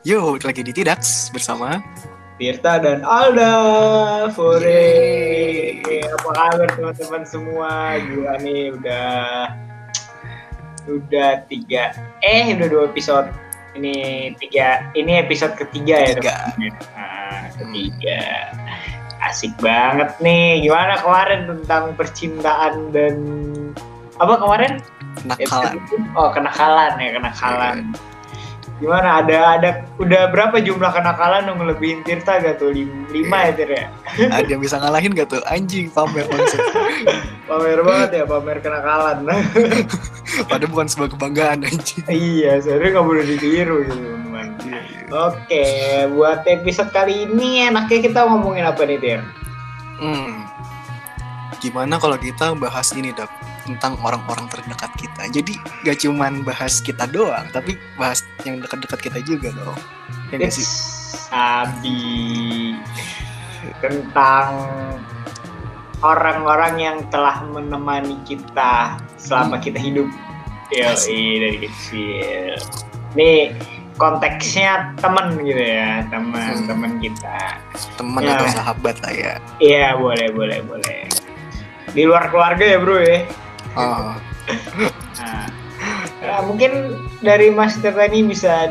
Yo, lagi di Tidaks bersama Tirta dan Alda Fore. Apa kabar teman-teman semua? Gila nih udah udah tiga eh udah dua episode. Ini tiga ini episode ketiga ya teman-teman. nah, ketiga. Asik banget nih. Gimana kemarin tentang percintaan dan apa kemarin? Nakalan. Episode- oh kenakalan ya kenakalan gimana ada ada udah berapa jumlah kenakalan yang ngelebihin Tirta gak tuh Lim- lima ya Tir ya Ada yang bisa ngalahin gak tuh? Anjing pamer maksud. pamer banget ya pamer kenakalan Padahal bukan sebuah kebanggaan anjing. iya sebenarnya nggak boleh ditiru gitu teman oke buat episode kali ini enaknya kita ngomongin apa nih Tir Hmm. Gimana kalau kita bahas ini, Dap? Tentang orang-orang terdekat kita. Jadi gak cuman bahas kita doang, tapi bahas yang dekat-dekat kita juga dong. Ya nggak sih? Sabi tentang orang-orang yang telah menemani kita selama kita hidup ya dari kecil ini konteksnya teman gitu ya teman Hmm. teman kita Teman Ya. atau sahabat lah ya. iya boleh boleh boleh di luar keluarga ya bro ya Oh, nah, mungkin dari Mas Tirta ini bisa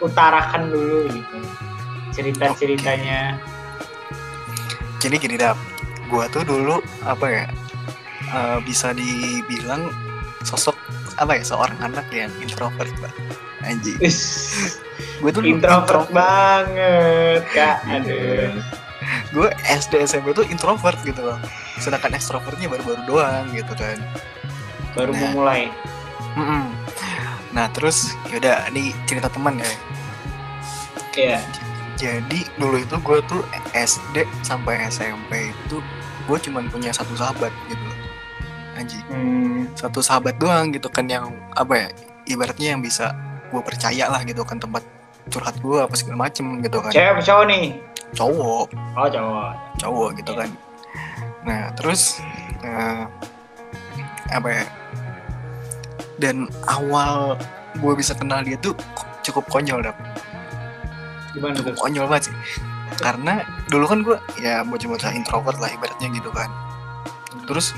diutarakan dulu gitu cerita ceritanya jadi gini, Dap. Gua tuh dulu apa ya? eh, bisa dibilang sosok apa ya seorang anak yang introvert pak anjing. Gue tuh dulu introvert banget kak. Aduh gue SD SMP tuh introvert gitu loh. Sedangkan ekstrovertnya baru-baru doang gitu kan. Baru Nah. memulai. Mm-mm. nah terus yaudah ini cerita teman ya. Ya jadi dulu itu gue tuh SD sampai SMP itu gue cuman punya satu sahabat gitu loh. Anjing hmm, satu sahabat doang gitu kan yang apa ya ibaratnya yang bisa gue percaya lah gitu kan tempat curhat gue apa segala macem gitu kan. Cewek apa cowok nih cowok. Oh cowok. Cowok gitu kan. Nah terus eh, apa ya? Dan awal gue bisa kenal dia tuh cukup konyol dap. Gimana cukup konyol banget sih. Karena dulu kan gue ya bocah-bocah introvert lah ibaratnya gitu kan. Terus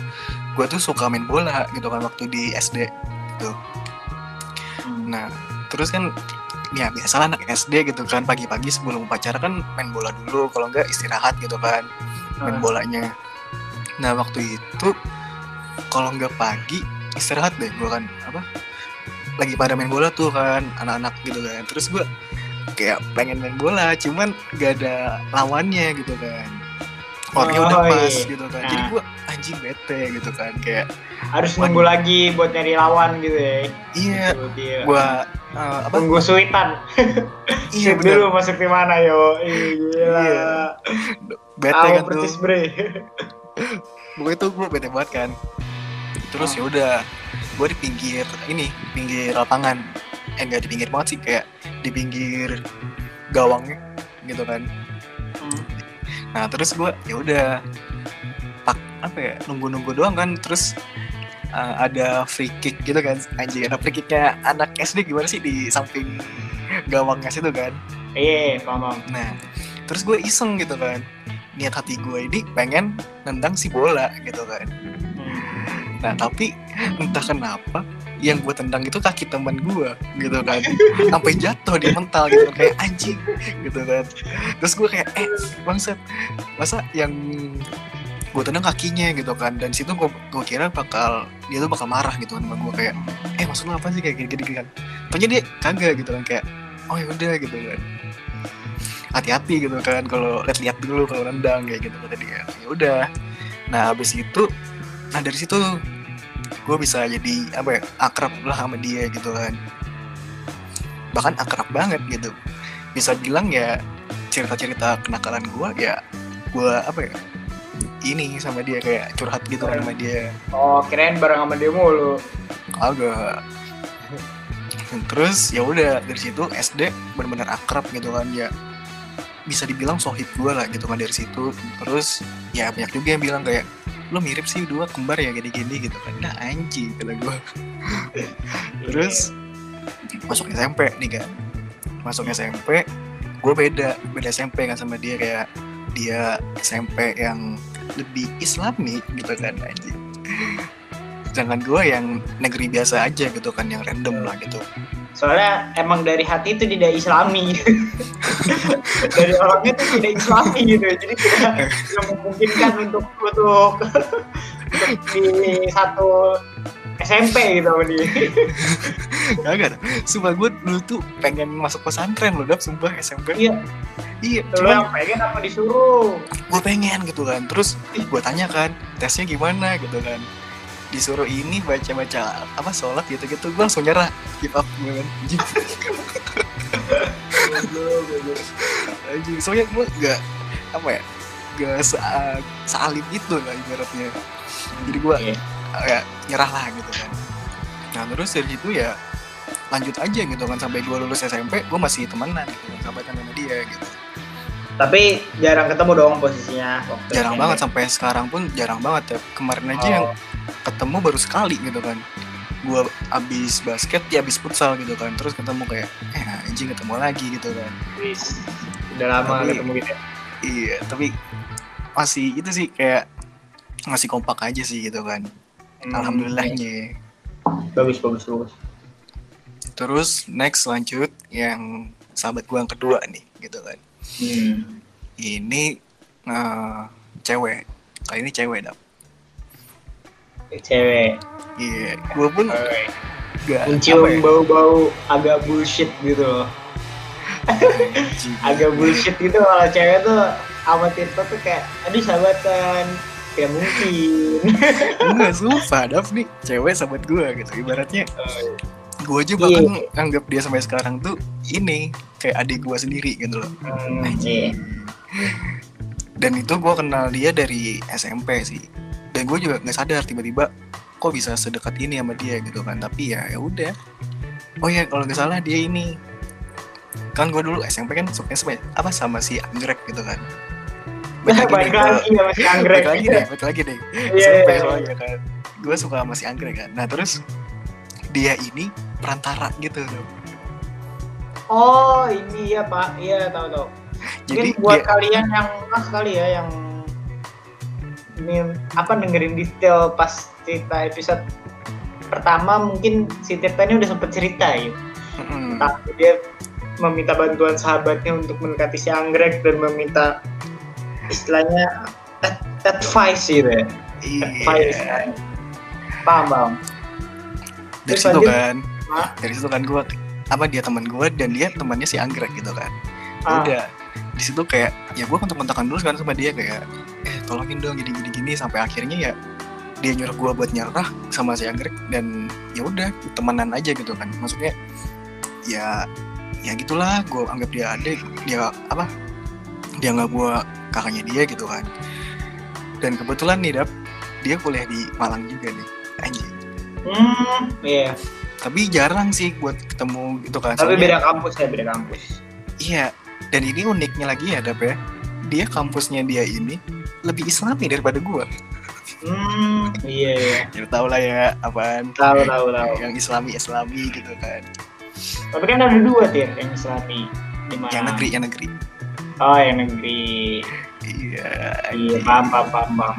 gue tuh suka main bola gitu kan waktu di SD gitu. Hmm. Nah, terus kan ya biasalah anak SD gitu kan pagi-pagi sebelum upacara kan main bola dulu kalau enggak istirahat gitu kan main bolanya. Nah, waktu itu kalau enggak pagi istirahat deh gua kan apa? Lagi pada main bola tuh kan anak-anak gitu kan. Terus gua kayak pengen main bola cuman gak ada lawannya gitu kan. Orangnya udah Oh, pas iya. gitu kan. Jadi Nah. gua anjing bete gitu kan kayak harus nunggu lagi buat nyari lawan gitu ya iya Gitu, gua eh, apa? tunggu suitan Iya bener. dulu masuk di mana yo Ih, gila Iya. Bete kan tuh. persis bre Pokoknya tuh gue bete banget kan. Terus Oh. ya udah, gue di pinggir ini, pinggir lapangan. Eh enggak di pinggir banget sih, kayak di pinggir gawangnya gitu kan. Nah terus gue ya udah pak apa ya nunggu-nunggu doang kan. Terus uh, ada free kick gitu kan. Anjing ada free kicknya anak SD gimana sih di samping gawangnya situ kan. iya paham paham. Nah, terus gue iseng gitu kan. Niat hati gue ini pengen nendang si bola gitu kan. Hmm. Nah, tapi entah kenapa yang gue tendang itu kaki teman gue gitu kan. Sampai jatuh di mental gitu kan. kayak anjing gitu kan. Terus gue kayak eh bangsat. Masa yang gue tendang kakinya gitu kan dan situ gue kira bakal dia tuh bakal marah gitu kan sama gue kayak eh maksud lu apa sih kayak gini-gini kan ternyata dia kagak gitu kan kayak oh ya udah gitu kan hati-hati gitu kan kalau lihat-lihat dulu kalau nendang kayak gitu kata dia ya udah nah habis itu nah dari situ gue bisa jadi apa ya akrab lah sama dia gitu kan. Bahkan akrab banget gitu. Bisa bilang ya cerita-cerita kenakalan gue ya gue apa ya ini sama dia kayak curhat gitu kan sama dia. Oh kirain bareng sama dia mulu. Agak terus ya udah dari situ SD benar-benar akrab gitu kan ya. Bisa dibilang sohib gue lah gitu kan dari situ. Terus ya banyak juga yang bilang kayak lo mirip sih dua kembar ya gini-gini gitu kan. Nah anjing kata gue terus masuk SMP nih kan masuk SMP gue beda beda SMP kan sama dia kayak dia SMP yang lebih islami gitu kan anjing. Sedangkan gue yang negeri biasa aja gitu kan yang random lah gitu soalnya emang dari hati itu tidak islami dari orangnya itu tidak islami gitu jadi tidak, tidak memungkinkan untuk untuk untuk di satu SMP gitu sama dia Kagak, sumpah gue dulu tuh pengen masuk pesantren loh, Dap, sumpah SMP. iya Iya, lu cuman yang pengen apa disuruh gue pengen gitu kan. Terus gue tanya kan, tesnya gimana gitu kan. Disuruh ini baca-baca apa sholat gitu-gitu, gue langsung nyerah, give up gue kan. Anjing. Soalnya gue gak, apa ya, gak se sealim itu lah ibaratnya. Jadi gue Iya. kayak nyerah lah gitu kan. Nah terus dari situ ya lanjut aja gitu kan sampai gue lulus SMP gue masih temenan gitu sahabatan sama dia gitu tapi jarang ketemu dong posisinya waktu jarang SMP. banget sampai sekarang pun jarang banget ya kemarin aja Oh. yang ketemu baru sekali gitu kan. Gue abis basket ya abis futsal gitu kan. Terus ketemu kayak eh anjing ketemu lagi gitu kan. Wis. udah lama Tapi- ketemu gitu ya. iya tapi masih itu sih kayak masih kompak aja sih gitu kan. Hmm, alhamdulillahnya. Bagus bagus bagus. Terus next lanjut yang sahabat gue yang kedua nih gitu kan. Hmm. ini eh, cewek. Kali ini cewek dap cewek. Iya gue pun Cewek. gak mencium ya, bau-bau agak bullshit gitu loh. Agak bullshit gitu kalau cewek tuh sama Tirta tuh kayak aduh sahabatan kayak mungkin. Enggak sumpah dap nih cewek sahabat gue gitu ibaratnya. Gue aja Iya. bahkan anggap dia sampai sekarang tuh ini kayak adik gue sendiri gitu loh. Hmm, iya. dan itu gue kenal dia dari SMP sih dan gue juga nggak sadar tiba-tiba kok bisa sedekat ini sama dia gitu kan. Tapi ya ya udah. Oh ya kalau nggak salah dia ini kan gue dulu SMP kan suka sama apa sama si anggrek gitu kan. Balik balik deh, lagi anggrek. lagi deh balik lagi deh. SMP soalnya kan. Gue suka sama si anggrek kan. Nah terus dia ini perantara gitu. Loh oh ini ya pak. Iya tahu tahu. Jadi Mungkin buat dia kalian yang ah kali ya yang apa dengerin detail pas cerita episode pertama mungkin si Tirta ini udah sempet cerita ya Mm-mm. tapi dia meminta bantuan sahabatnya untuk mendekati si anggrek dan meminta istilahnya ad- advice gitu ya advice iya kan. paham paham dari Terus situ lanjut. kan dari situ kan gue apa dia teman gue dan dia temannya si anggrek gitu kan Ah. udah di situ kayak ya gue kontak-kontakan dulu kan sama dia kayak tolongin dong gini gini gini. Sampai akhirnya ya dia nyuruh gue buat nyerah sama si anggrek dan ya udah temenan aja gitu kan. Maksudnya ya ya gitulah gue anggap dia adik dia apa dia nggak gue kakaknya dia gitu kan. Dan kebetulan nih dap dia kuliah di Malang juga nih anjing. Hmm iya. Tapi jarang sih buat ketemu gitu kan tapi beda kampus ya beda kampus. Iya, dan ini uniknya lagi ya, Dap ya. Dia kampusnya dia ini lebih islami daripada gua. hmm iya iya Ya tau lah ya, apaan. tahu tahu tahu Yang islami-islami gitu kan. tapi kan ada dua tir yang islami di mana Yang negeri, yang negeri. oh yang negeri Iya. iya paham paham paham, paham.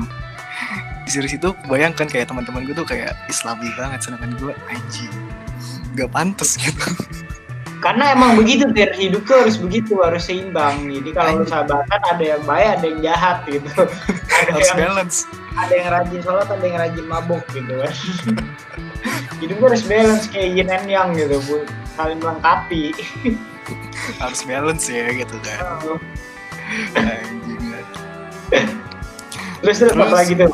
Di situ situ bayangkan kayak teman-teman gue tuh kayak islami banget, sedangkan gua anjing. Gak pantas gitu. Karena emang begitu tir hidup tuh harus begitu harus seimbang jadi kalau lu sahabatan ada yang baik ada yang jahat gitu ada Harus yang balance. ada yang rajin sholat ada yang rajin mabuk gitu kan hidup harus balance kayak yin and yang gitu bu saling melengkapi Harus balance ya gitu kan. Anjing. terus terus apa Terus- lagi tuh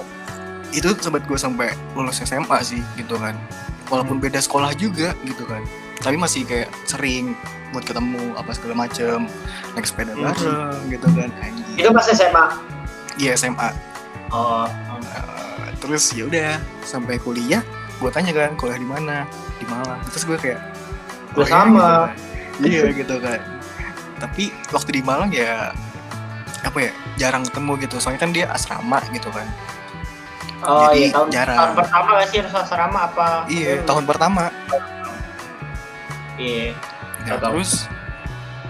Itu sobat gue sampai lulus SMA sih gitu kan. Walaupun beda sekolah juga gitu kan. Tapi masih kayak sering buat ketemu apa segala macem. Naik sepeda Hmm. bareng gitu kan anjing. Itu pas SMA iya SMA oh Uh, terus ya udah sampai kuliah gue tanya kan kuliah di mana? Di Malang. Terus gue kayak Gua "Oh ya," sama. gitu kan. iya gitu kan. Tapi waktu di Malang ya apa ya jarang ketemu gitu. Soalnya kan dia asrama gitu kan. Oh Jadi iya tahun, jarang. tahun pertama gak sih harus asrama apa? Iya Hmm. tahun pertama iya Ya, Tahu. terus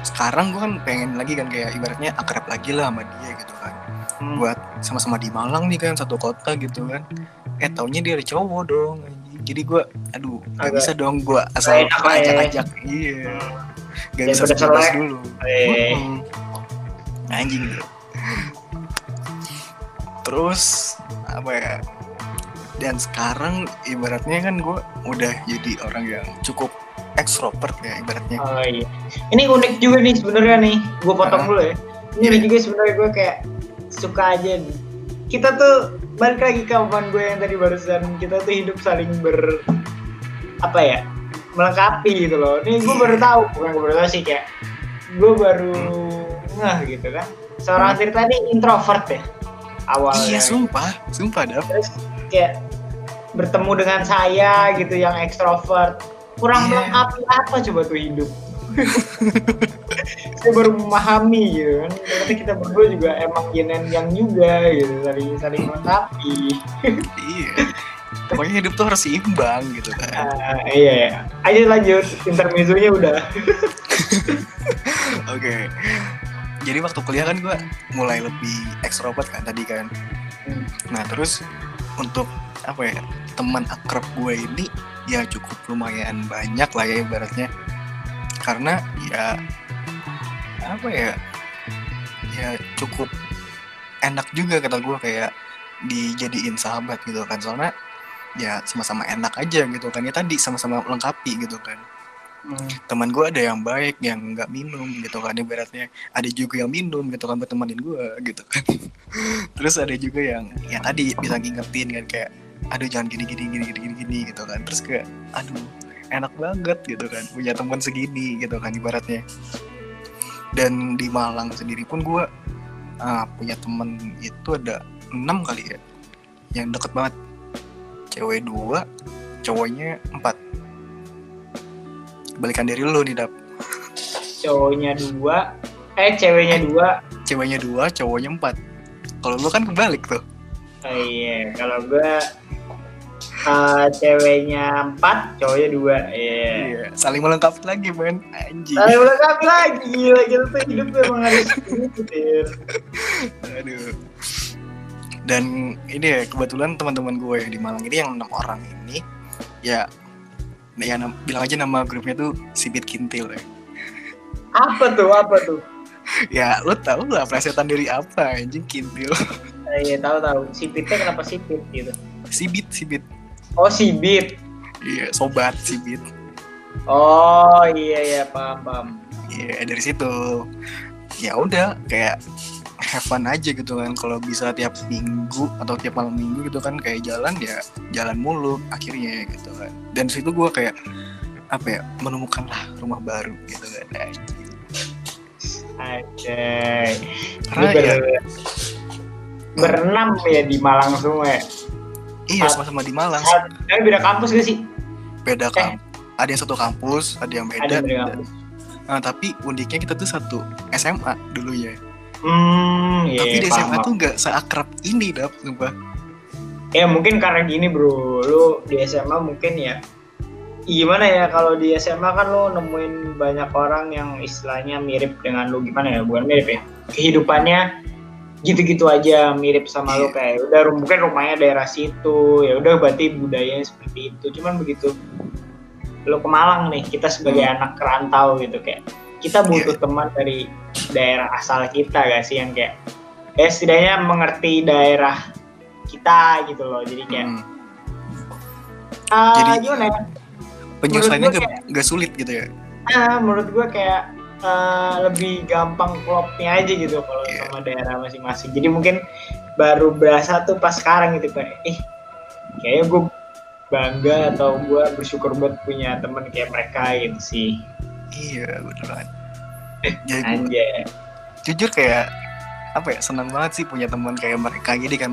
sekarang gue kan pengen lagi kan kayak ibaratnya akrab lagi lah sama dia gitu kan Hmm. buat sama-sama di Malang nih kan satu kota gitu kan eh taunya dia ada cowok dong jadi gue aduh gak bisa dong gue asal ya. ajak-ajak iya gak bisa sebebas selek. dulu Eh. Mm-mm. anjing bro terus apa ya dan sekarang ibaratnya kan gue udah jadi orang yang cukup ekstrovert ya ibaratnya Oh iya. Ini unik juga nih sebenarnya nih. Gue potong Ah. dulu ya. Ini unik juga sebenarnya gue kayak suka aja. Kita tuh balik lagi ke omongan gue yang tadi barusan. Kita tuh hidup saling ber apa ya melengkapi gitu loh. Ini gue baru tahu bukan gue baru tahu sih kayak gue baru ngeh gitu kan. Seorang Hmm. Tadi introvert ya awalnya. iya sumpah sumpah dap terus kayak bertemu dengan saya gitu yang ekstrovert kurang Iya. melengkapi apa coba tuh hidup? Saya baru memahami gitu kan? Ternyata kita berdua juga emang yin and yang juga gitu. Saling saling melengkapi. Iya. Pokoknya hidup tuh harus seimbang gitu kan. Ah, iya ya ayo lanjut intermezzonya udah. Oke. Jadi waktu kuliah kan gue mulai lebih ekstrovert kan tadi kan. Hmm. nah terus untuk apa ya teman akrab gue ini ya cukup lumayan banyak lah ya ibaratnya. Karena ya apa ya ya cukup enak juga kata gue kayak dijadiin sahabat gitu kan. Soalnya ya sama-sama enak aja gitu kan. Ya tadi sama-sama lengkapi gitu kan. Hmm. teman gue ada yang baik yang nggak minum gitu kan ibaratnya. Ada juga yang minum gitu kan buat temenin gue gitu kan. Terus ada juga yang ya tadi bisa ngingetin kan kayak aduh jangan gini gini gini gini gini, gini gitu kan. Terus kayak aduh enak banget gitu kan. Punya teman segini gitu kan ibaratnya. Dan di Malang sendiri pun gue ah, punya temen itu ada enam kali ya yang deket banget. Cewek dua cowoknya empat. Balikan dari lu nih dap. Cowoknya dua eh ceweknya dua. ceweknya dua cowoknya empat. Kalau lu kan kebalik tuh. Oh iya. Kalau gue eh, ceweknya empat cowoknya dua. Iya. Iya saling melengkapi lagi men. Anjing. Udah kami lagi gila gila tuh hidup tuh emang harus gitu aduh. Dan ini ya kebetulan teman-teman gue di Malang ini yang enam orang ini ya ya bilang aja nama grupnya tuh Sibit Kintil ya. Apa tuh apa tuh? ya lu tau lah plesetan dari apa anjing Kintil? Iya tahu tahu. Sipitnya kenapa sipit gitu? Sibit Sibit Oh sibit. iya sobat Sibit Oh iya iya paham paham. Iya dari situ ya udah kayak have fun aja gitu kan kalau bisa tiap minggu atau tiap malam minggu gitu kan kayak jalan ya jalan mulu akhirnya gitu kan dan situ gue kayak apa ya menemukan lah rumah baru gitu kan Aja. karena ya berenam ya di Malang semua ya. Iya sama-sama di Malang Tapi beda kampus gak sih? beda kan ada yang satu kampus ada yang Eh. Ada beda beda kampus. Nah, tapi uniknya kita tuh satu SMA dulu ya Hmm, iya. tapi di SMA paham. tuh nggak seakrab ini dap sumpah Ya mungkin karena gini bro, lu di SMA mungkin ya gimana ya kalau di SMA kan lu nemuin banyak orang yang istilahnya mirip dengan lu gimana ya bukan mirip ya kehidupannya gitu-gitu aja mirip sama lu Iya. kayak udah ru- mungkin rumahnya daerah situ ya udah berarti budayanya seperti itu cuman begitu lu ke Malang nih kita sebagai Hmm. anak kerantau gitu kayak kita butuh Iya. teman dari daerah asal kita gak sih yang kayak ya setidaknya mengerti daerah kita gitu loh jadi kayak Hmm. ah, Jadi- gimana ya penyelesaiannya Menurut nggak nggak sulit gitu ya ah, menurut gue kayak eh, lebih gampang klopnya aja gitu kalau Iya. sama daerah masing-masing jadi mungkin baru berasa tuh pas sekarang gitu kayak ih kayaknya gue bangga atau gue bersyukur buat punya temen kayak mereka gitu sih Iya beneran. Jadi gua- anjay jujur kayak apa ya senang banget sih punya teman kayak mereka jadi kan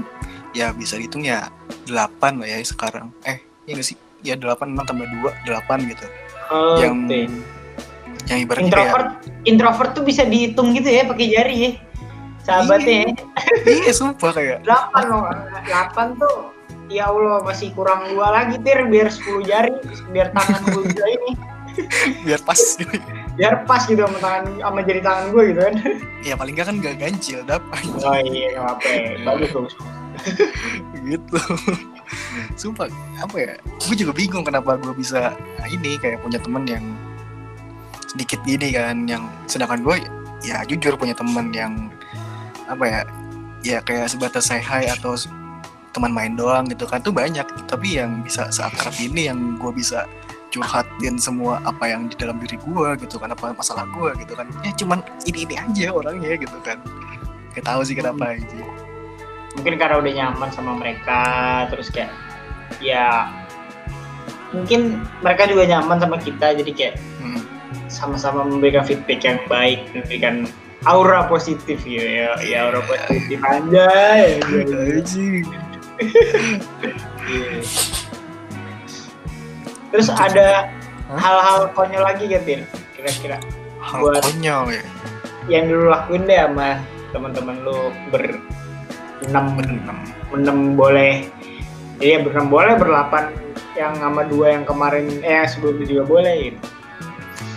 ya bisa dihitung ya delapan lah ya sekarang. Eh ya nggak sih ya delapan enam tambah dua delapan gitu. oh, yang oke. Yang ibaratnya introvert introvert tuh bisa dihitung gitu ya pakai jari ya. Sahabatnya ya. kayak iya sumpah kayak. Delapan loh. Delapan tuh ya Allah masih kurang dua lagi tir biar 10 jari biar tangan gue bisa ini. Biar pas gitu. biar pas gitu sama tangan sama jari tangan gue gitu kan. Ya paling nggak kan gak ganjil dapat. Oh iya nggak apa bagus bagus. Gitu. Sumpah apa ya? Gue juga bingung kenapa gue bisa nah, ini kayak punya temen yang sedikit gini kan yang sedangkan gue ya jujur punya temen yang apa ya ya kayak sebatas say hi atau teman main doang gitu kan tuh banyak. Tapi yang bisa seakrab ini yang gue bisa curhatin semua apa yang di dalam diri gue gitu kan apa masalah gue gitu kan. Ya cuman ini ini aja orangnya gitu kan. Gak tahu sih kenapa aja. Mungkin karena udah nyaman sama mereka terus kayak ya mungkin mereka juga nyaman sama kita jadi kayak hmm. Sama-sama memberikan feedback yang baik memberikan aura positif ya ya, ya aura positif. Aja ya, Anjing. terus ada hal-hal konyol lagi gak Tin? kira-kira hal Buat- konyol ya? yang dulu lakuin deh sama teman-teman lu ber enam. Berenam. Enam boleh. Iya berenam boleh berlapan yang sama dua yang kemarin eh sebelumnya juga boleh gitu.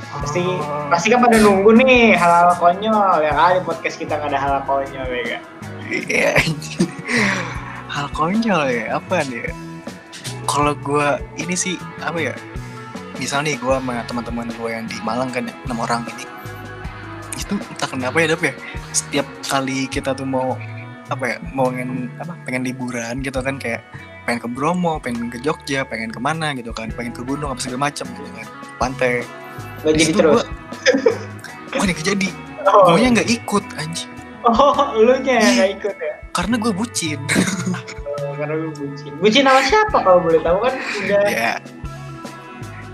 Pasti pasti kan pada nunggu nih hal-hal konyol ya kali podcast kita nggak ada hal konyol ya gak? Iya, hal konyol ya apa nih? Kalau gue ini sih apa ya? Misal nih gue sama teman-teman gue yang di Malang kan enam orang ini, itu entah kenapa ya Dap ya. Setiap kali kita tuh mau apa ya, mau pengen apa, pengen liburan gitu kan kayak pengen ke Bromo, pengen ke Jogja, pengen ke mana gitu kan, pengen ke gunung apa segala macam gitu kan, pantai. Gak Di jadi terus. Gua, wah ini kejadi, oh, gue nggak ikut anjing, oh lu nya yang nggak ikut ya? Karena gue bucin. Oh, karena lu bucin. Bucin sama siapa kalau boleh tahu? Kan udah ya.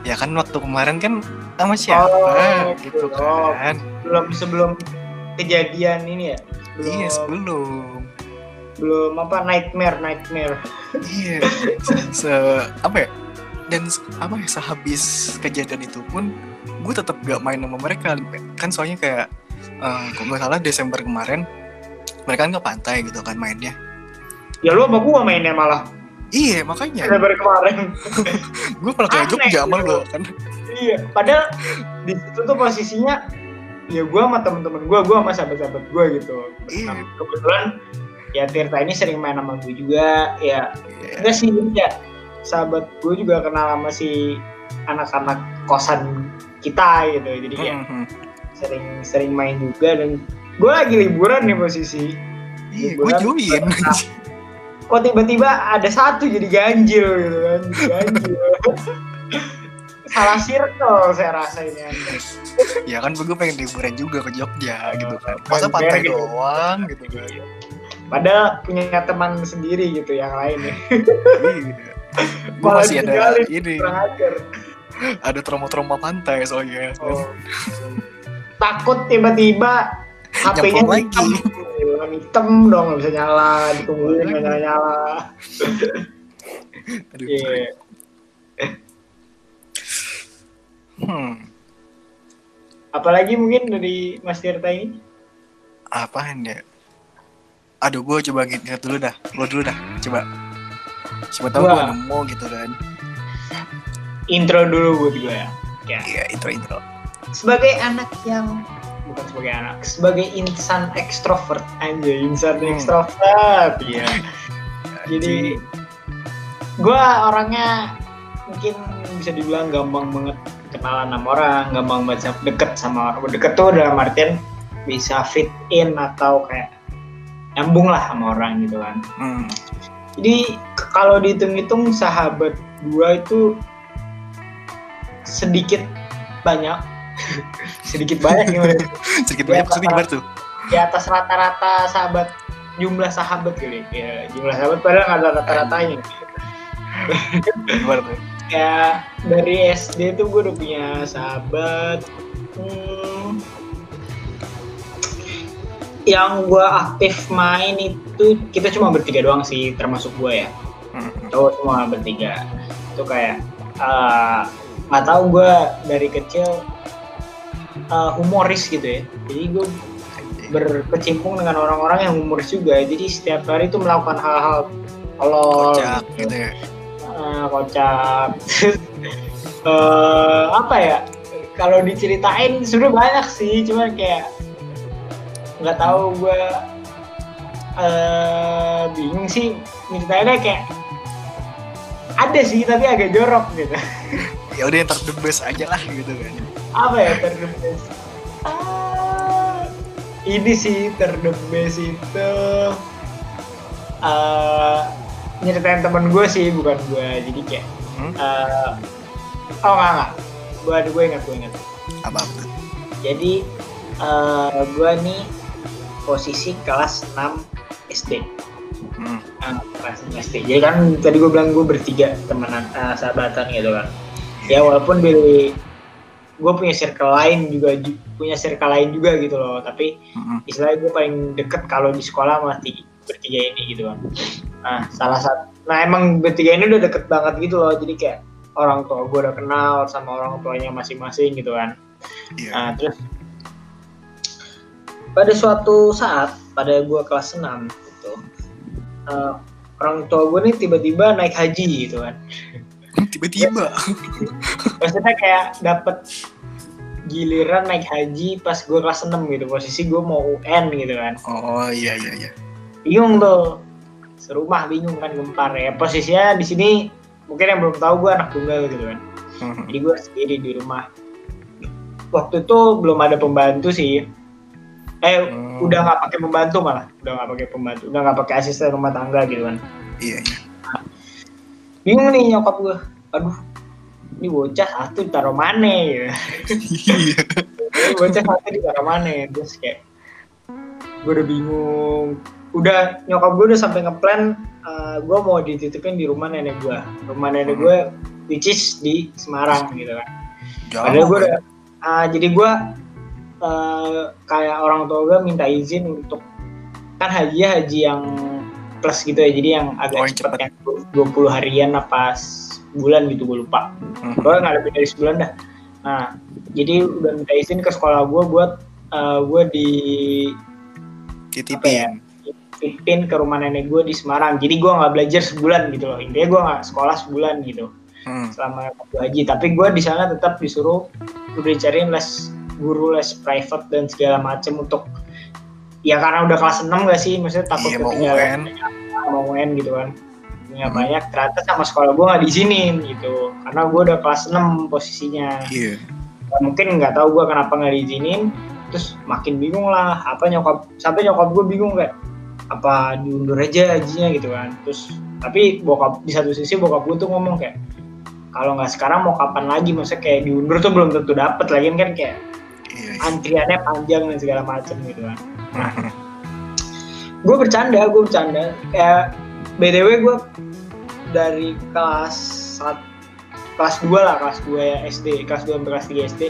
Ya kan waktu kemarin kan sama siapa Oh, gitu oh. kan. belum sebelum kejadian ini ya? Belum iya sebelum. Belum apa nightmare nightmare. Iya. Se apa ya? Dan se- apa ya sehabis kejadian itu pun gue tetap gak main sama mereka kan soalnya kayak eh, kalau nggak salah Desember kemarin mereka kan ke pantai gitu kan mainnya. Ya lu sama gua mainnya malah. Iya makanya. Dari kemarin. Gue pernah ke Jogja sama lo kan. Iya padahal di situ tuh posisinya ya gua sama temen-temen gua gua sama sahabat-sahabat gua gitu. Iya. Nah, kebetulan ya Tirta ini sering main sama gue juga ya. Iya. enggak sih ya. Sahabat gue juga kenal sama si anak-anak kosan kita gitu. Jadi kayak Mhm. sering sering main juga dan gue lagi liburan nih posisi. Iya gue join kok tiba-tiba ada satu jadi ganjil gitu kan ganjil. Salah circle saya rasa ini ya kan gue pengen liburan juga ke Jogja gitu kan. Oh, masa pengen pantai gitu. doang gitu kan. Padahal punya teman sendiri gitu yang lain ya. Iya. gue masih ada ini. kurang ajar ada trauma-trauma pantai soalnya. Oh. takut tiba-tiba HP-nya hitam. Hitam, dong nggak bisa nyala ditungguin nggak nyala nyala. Aduh. Iya. hmm. Apalagi mungkin dari Mas Tirta ini? Apaan ya? Aduh gue coba ingat dulu dah. Lo dulu dah coba. Siapa tahu gue nemu gitu kan intro dulu buat gue ya. Ya iya intro intro. Sebagai anak yang bukan sebagai anak sebagai insan ekstrovert. Aja insan Hmm. ekstrovert ya jadi gue orangnya mungkin bisa dibilang gampang banget kenalan sama orang gampang banget deket sama orang deket tuh dalam artian bisa fit in atau kayak nyambung lah sama orang gitu kan. Hmm. jadi kalau dihitung-hitung sahabat gua itu sedikit banyak. Sedikit banyak gimana? Sedikit Ya, banyak maksudnya gimana tuh? Di atas rata-rata sahabat jumlah sahabat kali. Ya jumlah sahabat padahal nggak ada rata-ratanya. Gimana tuh? Ya dari SD tuh gue udah punya sahabat hmm, yang gue aktif main itu kita cuma bertiga doang sih termasuk gue ya. Hmm. cowok semua bertiga. Itu kayak eh, nggak tahu gue dari kecil eh, humoris gitu ya. Jadi gue berkecimpung dengan orang-orang yang humoris juga. Jadi setiap hari itu melakukan hal-hal tolol. Kocak gitu. ya. Eh, kocak. Eh, apa ya? Kalau diceritain sebenarnya banyak sih cuma kayak nggak tahu gue eh bingung sih. Ceritanya kayak ada sih tapi agak jorok gitu ya udah yang ter the best aja lah gitu kan. Apa ya terdebes ah, ini sih terdebes itu eh nyeritain temen gue sih bukan gue. Jadi kayak hmm? eh oh nggak nggak. Gue gue ingat gue ingat. Apa tuh? Jadi eh gue nih posisi kelas 6 SD hmm. Ah, kelas 6 SD jadi kan tadi gue bilang gue bertiga temenan eh, sahabatan gitu kan ya walaupun di gue punya circle lain juga ju- punya circle lain juga gitu loh. Tapi Hmm. istilahnya gue paling deket kalau di sekolah sama tiga, bertiga ini gitu kan. Nah salah satu nah emang bertiga ini udah deket banget gitu loh. Jadi kayak orang tua gue udah kenal sama orang tuanya masing-masing gitu kan. Iya. nah terus pada suatu saat pada gue kelas 6 gitu eh, orang tua gue nih tiba-tiba naik haji gitu kan tiba-tiba. Maksudnya kayak dapet giliran naik haji pas gue kelas 6 gitu. Posisi gue mau UN gitu kan. Oh iya iya iya. Bingung tuh. Serumah bingung kan gempar ya. Posisinya di sini mungkin yang belum tahu gue anak tunggal gitu kan. Hmm. jadi gue sendiri di rumah. Waktu itu belum ada pembantu sih. Eh Hmm. udah nggak pakai pembantu malah. Udah nggak pakai pembantu. Udah nggak pakai asisten rumah tangga gitu kan. Iya iya. Bingung nih nyokap gue aduh ini bocah satu taruh mana ya? Iya. Bocah satu di taruh mana? Terus kayak gue udah bingung. Udah nyokap gue udah sampai ngeplan uh, gue mau dititipin di rumah nenek gue rumah nenek gue which is di Semarang gitu kan. Padahal jauh gue kan? udah, ah, jadi gue eh, kayak orang tua gue minta izin untuk kan haji haji yang plus gitu ya, jadi yang agak Oh, cepet, cepet. yang 20 harian apa bulan gitu gue lupa. Hmm. Gue nggak lebih dari sebulan dah. Nah, jadi udah minta izin ke sekolah gue buat eh, gue di titipin titipin ke rumah nenek gue di Semarang. Jadi gue nggak belajar sebulan gitu loh. Intinya gue nggak sekolah sebulan gitu. Hmm. selama waktu haji tapi gue di sana tetap disuruh udah dicariin les guru les private dan segala macem untuk ya karena udah kelas 6 gak sih maksudnya takut Iya, mau ketinggalan mau UN gitu kan nggak Hmm. banyak ternyata sama sekolah gue nggak diizinin gitu karena gue udah kelas 6 posisinya Ya, mungkin nggak tahu gue kenapa nggak diizinin terus makin bingung lah apa nyokap sampai nyokap gue bingung kayak apa diundur aja hajinya gitu kan terus tapi bokap di satu sisi bokap gue tuh ngomong kayak kalau nggak sekarang mau kapan lagi maksudnya kayak diundur tuh belum tentu dapet lagi kan kayak iya iya. antriannya panjang dan segala macam gitu kan Hmm. gue bercanda gue bercanda kayak btw gue dari kelas sat- kelas 2 lah kelas 2 ya SD kelas 2 sampai kelas 3 SD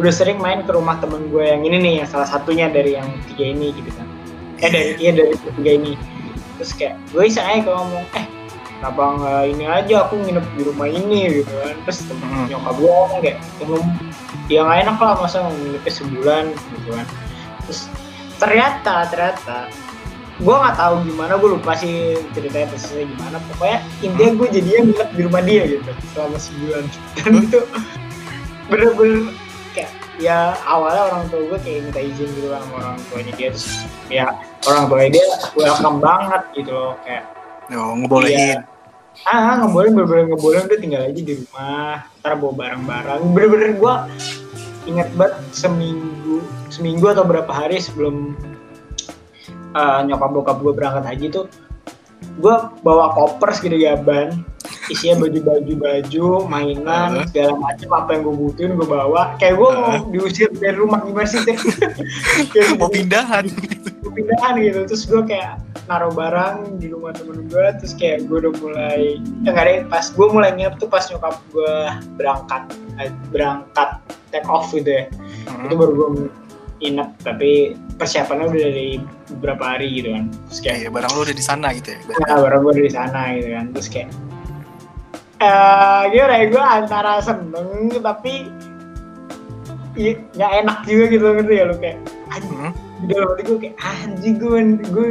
udah sering main ke rumah temen gue yang ini nih yang salah satunya dari yang tiga ini gitu kan. Eh dari iya dari tiga ini. Terus kayak gue iseng aja kalau ngomong eh kenapa nggak ini aja aku nginep di rumah ini gitu kan. Terus temen Hmm. nyokap gue ngomong kayak belum ya nggak enak lah masa nginepnya sebulan gitu kan. Terus ternyata ternyata gue nggak tahu gimana gue lupa sih ceritanya persisnya gimana. Pokoknya intinya gue jadinya nginep di rumah dia gitu selama sebulan. Dan itu bener-bener kayak ya awalnya orang tua gue kayak minta izin gitu kan sama orang tuanya dia. Terus ya orang tuanya dia welcome banget gitu loh kayak oh ngebolehin. Ah ngebolehin bener-bener ngebolehin udah tinggal aja di rumah. Ntar bawa barang-barang. Bener-bener gue inget banget seminggu seminggu atau berapa hari sebelum eh, nyokap bokap gue berangkat haji tuh gue bawa koper segede gaban isinya baju-baju baju mainan Uh. segala macam apa yang gue butuhin gue bawa. Kayak gue mau Uh. diusir dari rumah gimana sih? Kayak mau pindahan. Gue pindahan gitu. Terus gue kayak naruh barang di rumah temen gue terus kayak gue udah mulai ya nggak deh pas gue mulai nginep tuh pas nyokap gue berangkat eh, berangkat take off gitu ya. Itu baru gue nginep tapi persiapannya udah dari beberapa hari gitu kan terus kayak Iya, barang lu udah di sana gitu ya. nah, baru gue dari sana gitu kan terus kayak eh gimana ya gue antara seneng tapi nggak enak juga gitu ngerti ya lu kayak anjing Hmm. di dalam hati gue kayak anjing gue gue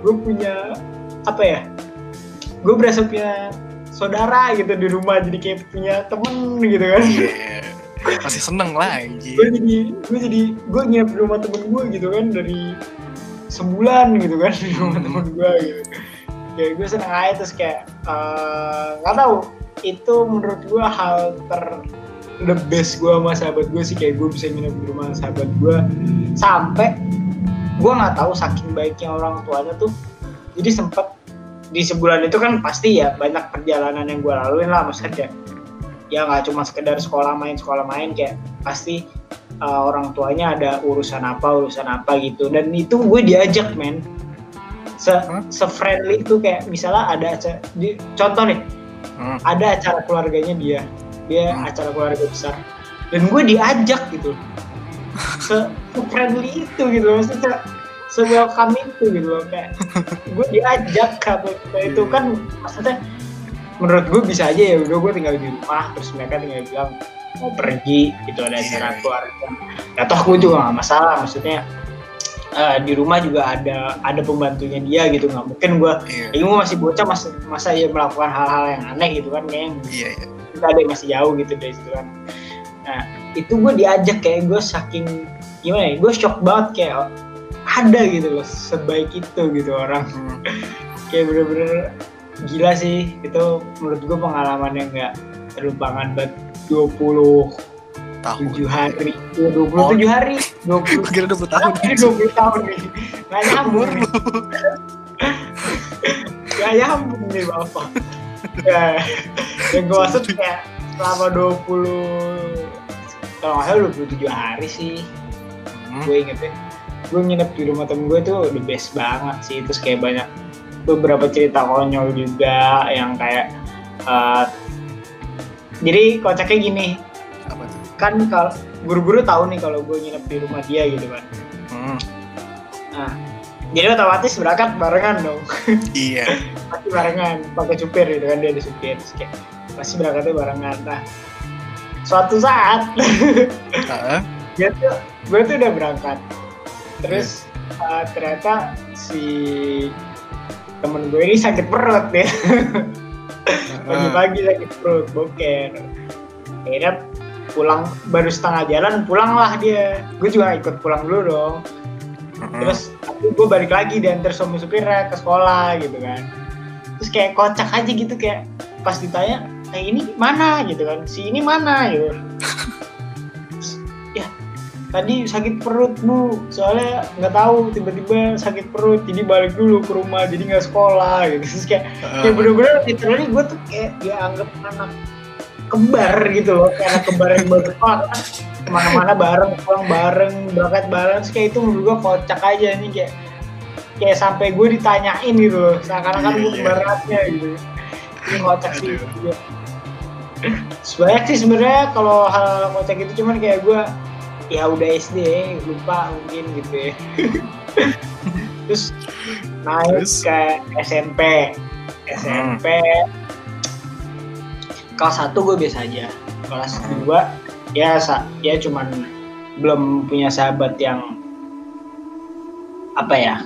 gue punya apa ya gue berasa punya saudara gitu di rumah jadi kayak punya temen gitu kan Iya. masih seneng lah anjing. Gue jadi gue jadi gue nginep di rumah temen gue gitu kan dari sebulan gitu kan di rumah Hmm. temen gue gitu. Kayak gue seneng aja terus kayak eh, nggak tahu itu menurut gue hal ter the best gue sama sahabat gue sih kayak gue bisa nginep di rumah sahabat gue sampai gue nggak tahu saking baiknya orang tuanya tuh. Jadi sempet di sebulan itu kan pasti ya banyak perjalanan yang gue laluin lah maksudnya ya nggak cuma sekedar sekolah main sekolah main kayak pasti uh, orang tuanya ada urusan apa urusan apa gitu. Dan itu gue diajak men. Se se friendly itu kayak misalnya ada acara di, contoh nih. Hmm. ada acara keluarganya dia. Dia Hmm. acara keluarga besar. Dan gue diajak gitu. Se friendly itu gitu maksudnya se welcome itu gitu loh. Kayak gue diajak kata itu kan maksudnya menurut gue bisa aja ya udah gue tinggal di rumah terus mereka tinggal bilang mau pergi gitu ada acara Iya. keluarga toh gue juga gak masalah maksudnya eh, di rumah juga ada ada pembantunya dia gitu nggak mungkin gue ya gue masih bocah masa masa ya melakukan hal-hal yang aneh gitu kan kayak iya iya. kita ada yang masih jauh gitu dari situ kan. Nah itu gue diajak kayak gue saking gimana ya gue shock banget kayak ada gitu loh sebaik itu gitu orang. Hmm. kayak bener-bener gila sih itu menurut gue pengalaman yang nggak terlupakan banget. 27 tahun hari. Ya, 27 hari. 20 gue kira 20 tahun. Ini 20 tahun nih. Nggak nyambung. Nih nggak nyambung nih bapak. Ya. Yang gue maksud kayak selama 20 kalau nggak salah 27 hari sih. Hmm. gue ingetnya. Gue nginep di rumah temen gue tuh the best banget sih. Terus kayak banyak beberapa cerita konyol juga yang kayak eh, jadi kocaknya gini. Apa tuh? Kan kalau guru-guru tahu nih kalau gue nginep di rumah dia gitu kan Hmm. nah jadi otomatis berangkat barengan dong. Iya. Pasti barengan pakai supir gitu kan dia ada supir. Terus kayak pasti berangkatnya barengan. Nah suatu saat Heeh. dia tuh gue tuh udah berangkat. Terus uh, ternyata si temen gue ini sakit perut ya. Pagi-pagi sakit perut boker. Akhirnya pulang baru setengah jalan pulang lah dia. Gue juga ikut pulang dulu dong. Terus tapi gue balik lagi diantar sama supirnya ke sekolah gitu kan. Terus kayak kocak aja gitu kayak pas ditanya kayak ini mana? gitu kan. Si ini mana? gitu. Terus, tadi sakit perut bu. Soalnya nggak tahu tiba-tiba sakit perut. Jadi balik dulu ke rumah jadi nggak sekolah gitu. Terus kayak Heeh. ya bener-bener literally gue tuh kayak dia anggap anak kembar gitu loh. Kayak anak kembar yang baru sekolah ke mana-mana bareng pulang bareng berangkat bareng. Terus kayak itu menurut gue kocak aja nih kayak kayak sampai gue ditanyain gitu loh. Seakan-akan Iya, gue iya. kembarannya gitu. Ini kocak sih. Iya. sebenarnya sih sebenarnya kalau hal kocak itu cuman kayak gue ya udah SD lupa mungkin gitu ya terus naik Terus? ke SMP SMP kelas satu gue biasa aja kelas Hmm. dua ya sa ya cuman belum punya sahabat yang apa ya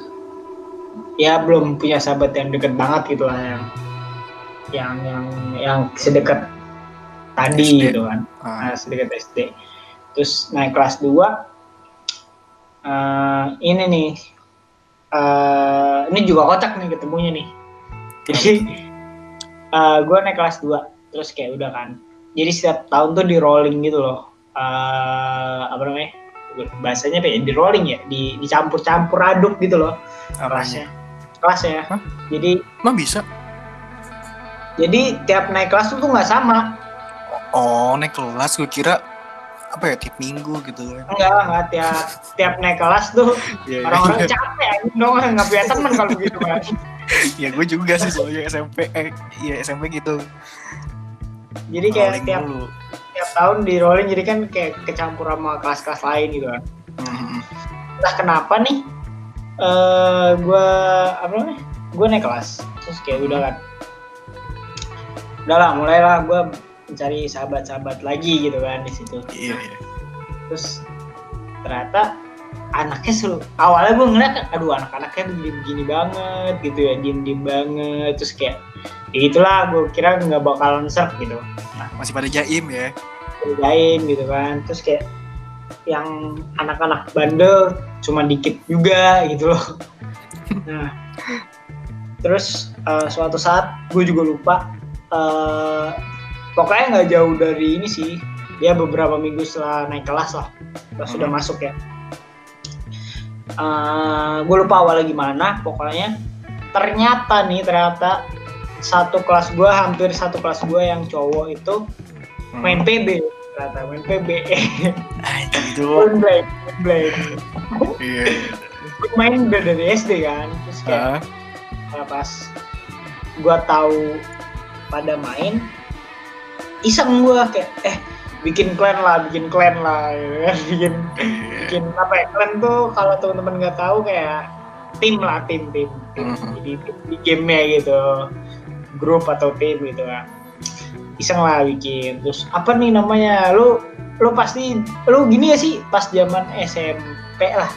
ya belum punya sahabat yang deket banget gitu lah yang yang yang yang sedekat tadi SD. gitu kan Ah. nah, sedekat SD terus naik kelas 2 eh ini nih eh ini juga kocak nih ketemunya nih. Jadi eh gue naik kelas 2 terus kayak udah kan. Jadi setiap tahun tuh di rolling gitu loh. Eh apa namanya? Bahasanya apa ya? Di rolling ya? Di dicampur-campur aduk gitu loh. Kelasnya. kelasnya Hah? jadi Emang bisa? jadi tiap naik kelas tuh tuh nggak sama. Oh, naik kelas gue kira apa ya tiap minggu gitu kan. enggak enggak tiap tiap naik kelas tuh Iya, iya. orang-orang capek anjing dong nggak punya teman kalau gitu kan Ya gue juga sih soalnya SMP eh iya SMP gitu. jadi kayak Rolling tiap dulu. tiap tahun di rolling jadi kan kayak kecampur sama kelas-kelas lain gitu kan Hmm. entah kenapa nih eh gue apa namanya gue naik kelas terus kayak udah kan udah lah mulailah gue mencari sahabat-sahabat lagi gitu kan di situ. Iya, iya. terus ternyata anaknya selalu awalnya gue ngeliat aduh anak-anaknya begini-begini banget gitu ya diem-diem banget. Terus kayak ya itulah gue kira nggak bakalan serp gitu. Masih pada jaim ya. kerjain gitu kan. Terus kayak yang anak-anak bandel cuma dikit juga gitu loh. Nah terus uh, suatu saat gue juga lupa uh, pokoknya nggak jauh dari ini sih dia beberapa minggu setelah naik kelas lah pas sudah Hmm. masuk ya uh, gue lupa awalnya gimana pokoknya ternyata nih ternyata satu kelas gue hampir satu kelas gue yang cowok itu Hmm. main PB ternyata main PB itu. main blank blank Iya. gue main udah dari SD kan terus kayak Nah, pas gua tahu pada main iseng gua kayak eh bikin clan lah bikin clan lah gitu kan. bikin iya. bikin apa ya clan tuh kalau teman-teman nggak tahu kayak tim lah tim tim, tim. Jadi tim di gamenya gitu grup atau tim gitu kan iseng lah bikin terus apa nih namanya lu lu pasti lu gini ya sih pas zaman SMP lah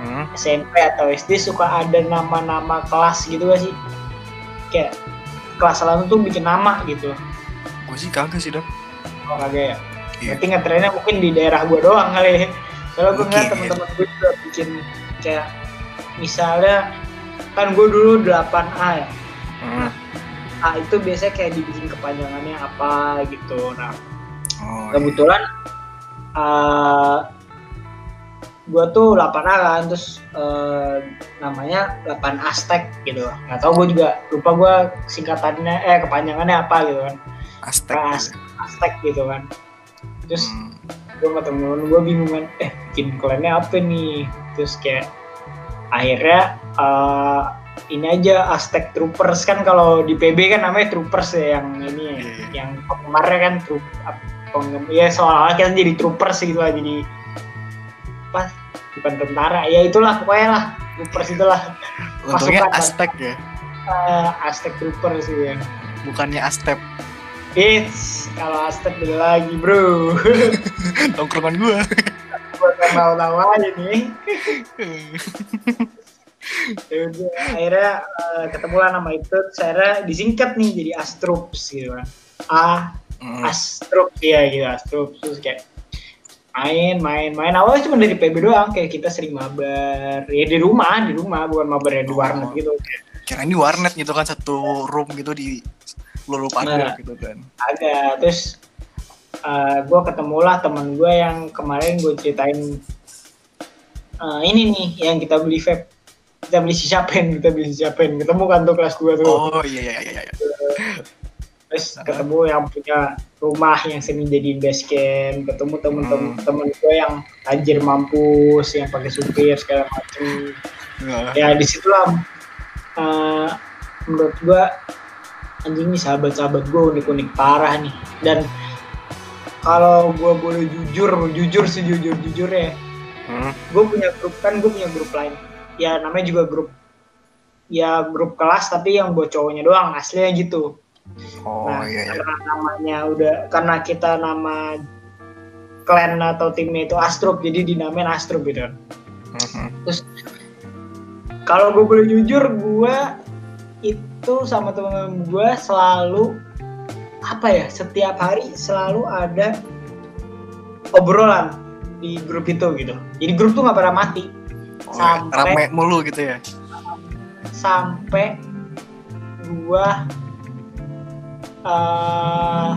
Hmm. SMP atau SD suka ada nama-nama kelas gitu gak sih? Kayak kelas lain tuh bikin nama gitu. Gue sih kagak sih dap. Oh kagak ya? Iya. Berarti ngetrennya mungkin di daerah gua doang kali ya. Soalnya gue ngeliat Mungkin. teman-teman gue juga bikin kayak misalnya kan gue dulu 8A ya. Hmm. A itu biasanya kayak dibikin kepanjangannya apa gitu. Nah Oh, iya. kebetulan uh, gue tuh 8A kan terus uh, namanya 8 Aztec gitu nggak tahu gue juga lupa gue singkatannya eh kepanjangannya apa gitu kan Aztec. Ras- Aztec gitu kan terus Hmm. gue sama temen-temen gue bingung kan eh bikin klannya apa nih terus kayak akhirnya uh, ini aja Aztec Troopers kan kalau di PB kan namanya Troopers ya yang ini ya, Iya, iya. yang penggemarnya kan troop ya seolah-olah kita jadi Troopers gitu lah jadi apa bukan tentara ya itulah pokoknya lah Troopers itulah Untungnya. Aztec ya, uh, Aztec Troopers gitu kan bukannya Aztep. It's kalau Aztec beda lagi bro. Tongkrongan gua. buat yang tahu-tahu aja nih. Ya udah akhirnya uh, ketemu lah nama itu saya disingkat nih jadi Astroops gitu kan. A Hmm. Astroops ya gitu Astroops terus kayak main main main. Awalnya cuma dari PB doang kayak kita sering mabar. Ya di rumah di rumah. Bukan mabar yang di warnet Oh. gitu Kirain di warnet gitu kan satu room gitu di lu lupa Nah. gitu kan. ada terus uh, gue ketemu lah temen gue yang kemarin gue ceritain uh, ini nih yang kita beli vape kita beli si Siapen kita beli si Siapen ketemu kan tuh kelas 2 tuh Oh iya iya iya iya. terus Ah. ketemu yang punya rumah yang sering jadi base camp ketemu temen-temen Hmm. temen gue yang tajir mampus yang pakai supir segala macem Nah, ya di situlah uh, menurut gue anjing nih sahabat-sahabat gue unik-unik parah nih dan kalau gue boleh jujur jujur sejujur jujurnya hmm. gue punya grup kan gue punya grup lain ya namanya juga grup ya grup kelas tapi yang buat cowoknya doang aslinya gitu Oh nah iya iya. karena namanya udah karena kita nama clan atau timnya itu Astrup jadi dinamain Astrup gitu kan Mhm. kalau gue boleh jujur gue itu sama teman-teman gue selalu apa ya setiap hari selalu ada obrolan di grup itu gitu jadi grup tuh nggak pernah mati Oh. Sampai- rame mulu gitu ya. sampai gua eh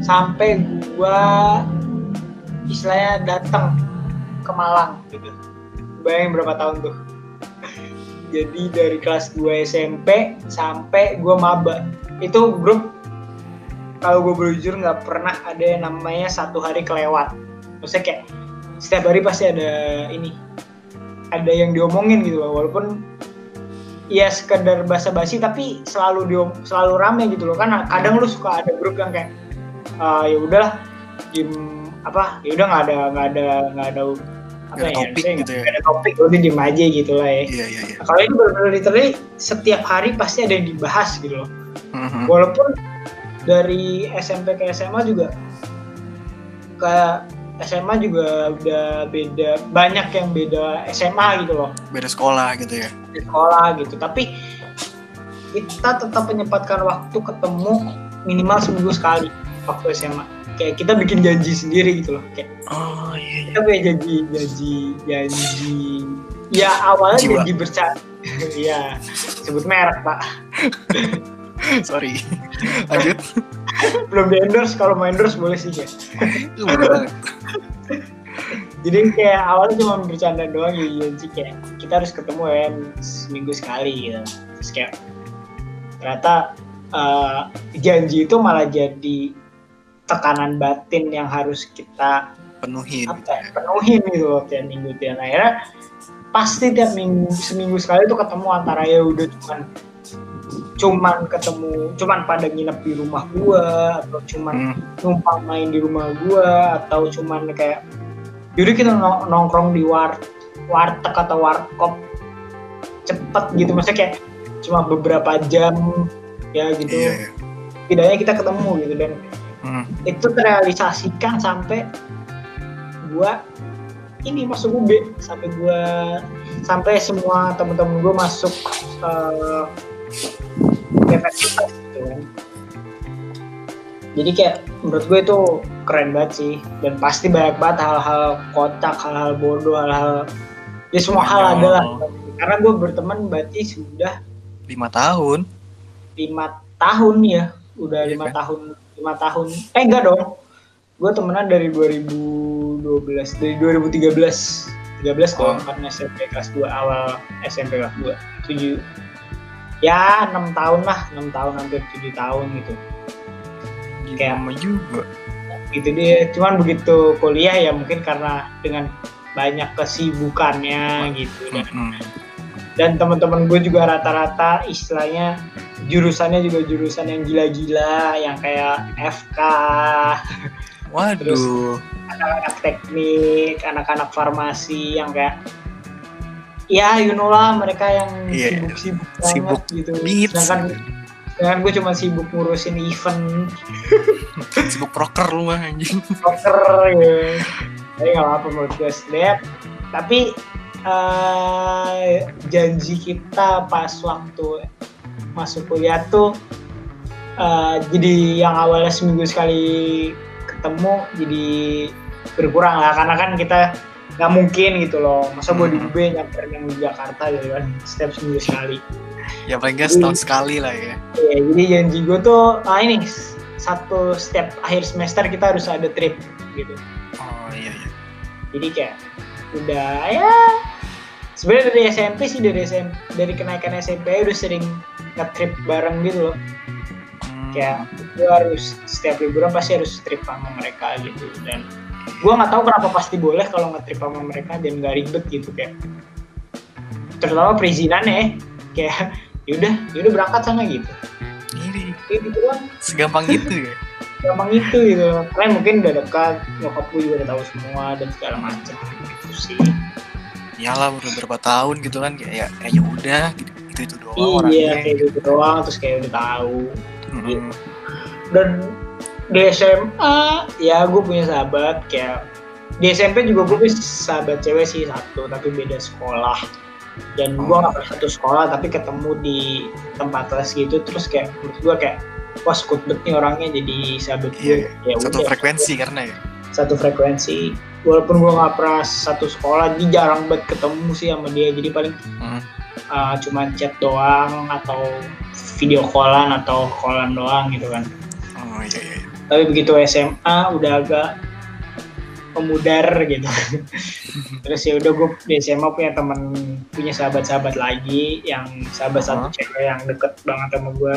sampai gua istilahnya datang ke Malang gitu bayangin berapa tahun tuh jadi dari kelas 2 SMP sampai gua maba. Itu grup kalau gue boleh jujur nggak pernah ada yang namanya satu hari kelewat. Maksudnya kayak setiap hari pasti ada ini ada yang diomongin gitu loh. Walaupun ya sekedar basa-basi tapi selalu diom selalu rame gitu loh. Kan kadang lu suka ada grup yang kayak "Ah, ya udahlah game apa ya udah nggak ada nggak ada nggak ada Nggak ada topik maksudnya gitu ya. ada topik udah diem aja gitu lah ya Iya iya iya. Kalau ini benar-benar literally setiap hari pasti ada yang dibahas gitu loh Mhm. walaupun dari SMP ke SMA juga ke SMA juga udah beda banyak yang beda SMA gitu loh Beda sekolah gitu ya. di sekolah gitu tapi kita tetap menyempatkan waktu ketemu minimal seminggu sekali waktu SMA kayak kita bikin janji sendiri gitu loh kayak oh iya iya. kita punya janji janji janji. Ya awalnya Jiwa. janji bercanda ya sebut merek pak. Sorry. Lanjut. Belum di endorse kalau mau endorse boleh sih ya jadi kayak awalnya cuma bercanda doang ya janji kayak kita harus ketemu ya seminggu sekali gitu terus kayak ternyata eh, janji itu malah jadi tekanan batin yang harus kita penuhin. apa ya, penuhin gitu loh tiap minggu tiap akhirnya pasti tiap minggu seminggu sekali tuh ketemu antara ya udah cuman cuman ketemu cuman pada nginep di rumah gua atau cuman Hmm, numpang main di rumah gua atau cuman kayak jadi kita nong- nongkrong di war warteg atau warkop cepet gitu. Maksudnya kayak cuma beberapa jam ya gitu. Iya iya. Tidaknya kita ketemu gitu dan Hmm, itu terrealisasikan sampai gua ini masuk UB sampai gua sampai semua temen-temen gua masuk uh, universitas gitu kan. Jadi kayak menurut gue itu keren banget sih. Dan pasti banyak banget hal-hal kocak hal-hal bodoh hal-hal ya semua hal ada lah. Karena gue berteman berarti sudah lima tahun. lima tahun ya. Udah Iya lima kan? tahun lima tahun. Eh enggak dong. Gue temenan dari 2012 dari 2013 13 dong Oh. karena SMP kelas 2 awal SMP kelas 2 7 ya enam tahun lah. Enam tahun hampir tujuh tahun gitu. Kayak- lama juga. gitu dia. Cuman begitu kuliah ya mungkin karena dengan banyak kesibukannya gitu. dan Mm-mm. Dan teman-teman gue juga rata-rata istilahnya jurusannya juga jurusan yang gila-gila yang kayak FK waduh. Anak-anak teknik anak-anak farmasi yang kayak ya you know lah mereka yang Iya, sibuk-sibuk banget sibuk gitu. beats. sedangkan sedangkan gue cuma sibuk ngurusin event. Sibuk proker lu mah anjing. Poker ya tapi nggak apa-apa menurut gue tapi eh, janji kita pas waktu masuk kuliah tuh eh, jadi yang awalnya seminggu sekali ketemu jadi berkurang lah karena kan kita nggak mungkin gitu loh. Masa gue di Hmm. UB nyamperin yang di Jakarta gitu kan setiap seminggu sekali. Ya paling nggak setahun sekali lah ya. Ya, jadi janji gue tuh ah ini satu step akhir semester kita harus ada trip gitu. Oh iya iya. Jadi kayak udah ya sebenarnya dari SMP sih dari SMP dari kenaikan SMP udah sering nge-trip bareng gitu loh. Hmm, kayak gue harus setiap liburan pasti harus trip sama mereka gitu. Dan gue nggak tahu kenapa pasti boleh kalau nge-trip sama mereka dan nggak ribet gitu kayak. Terutama perizinan ya kayak yaudah yaudah berangkat sana gitu. Ini kayak gitu doang. Segampang itu ya? Gampang itu gitu. Kalian mungkin udah dekat nyokap gue juga udah tahu semua dan segala macam gitu sih iyalah baru beberapa tahun gitu kan kayak ya ya udah gitu itu itu doang iya orangnya. kayak gitu doang terus kayak udah tahu. Mm-mm. dan di SMA ya gue punya sahabat kayak di SMP juga gue punya sahabat cewek sih satu tapi beda sekolah. Dan gue nggak pernah satu sekolah tapi ketemu di tempat les gitu terus kayak menurut gue kayak wah skut nih orangnya jadi sahabat gue Iya, ya satu udah. frekuensi karena ya. Satu frekuensi walaupun gue nggak pernah satu sekolah dia jarang banget ketemu sih sama dia jadi paling Hmm. uh, cuma chat doang atau video callan atau callan doang gitu kan oh iya iya iya. tapi begitu SMA udah agak pemudar gitu terus ya udah gue di SMA punya temen punya sahabat-sahabat lagi yang sahabat satu Uh-huh. cewek yang deket banget sama gue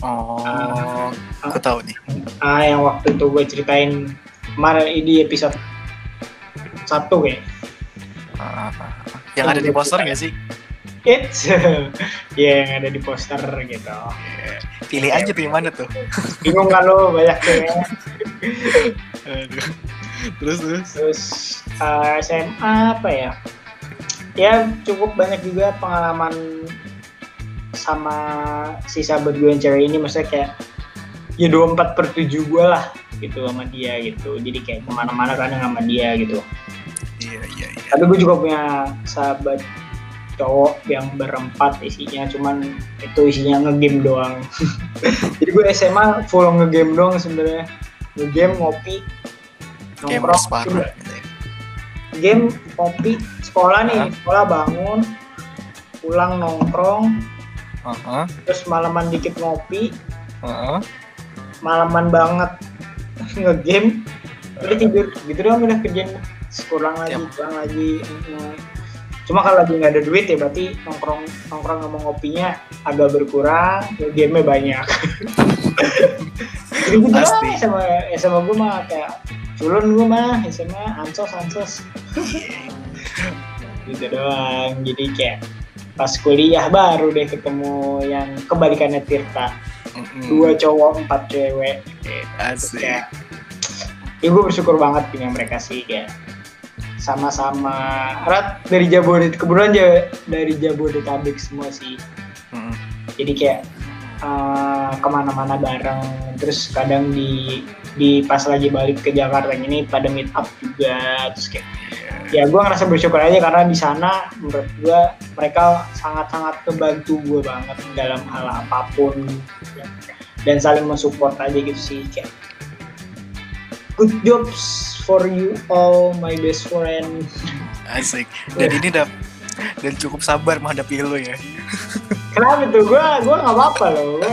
oh aku tahu nih ah yang waktu itu gue ceritain kemarin di episode satu kayak yang ada di poster nggak sih It's ya yang ada di poster gitu. Ya, pilih aja pilih mana tuh Bingung kan lo banyak. Aduh. terus terus Terus uh, SMA apa ya? Ya cukup banyak juga pengalaman sama si sahabat gue yang cewek ini maksudnya kayak ya 24 per 7 gue lah gitu sama dia gitu. Jadi kayak ke mana-mana kadang sama dia gitu. Iya iya iya. Tapi gue juga punya sahabat cowok yang berempat isinya cuman itu isinya ngegame doang. Jadi gue SMA full ngegame doang sebenarnya. Ngegame ngopi nongkrong ya. game kopi sekolah nih sekolah bangun pulang nongkrong Heeh, terus malaman dikit ngopi. Heeh. Malaman banget. Ngegame. Udah tidur. Gitu doang udah kerjaan kurang lagi Yap. kurang lagi. Cuma kalau lagi nggak ada duit ya berarti nongkrong nongkrong sama ngopinya agak berkurang. Game banyak. Jadi gitu Pasti. doang sama sama gue mah. Kayak culun gue mah SMA ansos ansos. Gitu doang. Jadi kayak pas kuliah baru deh ketemu yang kebalikannya Tirta Mm-mm. dua cowok empat cewek Asik. kayak ya gue bersyukur banget punya mereka sih kayak sama-sama rat dari Jabodetabek kebetulan aja dari Jabodetabek semua sih Mm-mm. jadi kayak eh, ke mana-mana bareng terus kadang di di pas lagi balik ke Jakarta ini pada meet up juga terus kayak ya gue ngerasa bersyukur aja karena di sana menurut gue mereka sangat-sangat kebantu gue banget dalam hal apa pun dan saling mensupport aja gitu sih kayak good jobs for you all my best friend Asik. Dan ini dap dan cukup sabar menghadapi lo ya. kenapa tuh gue gue nggak apa-apa loh gue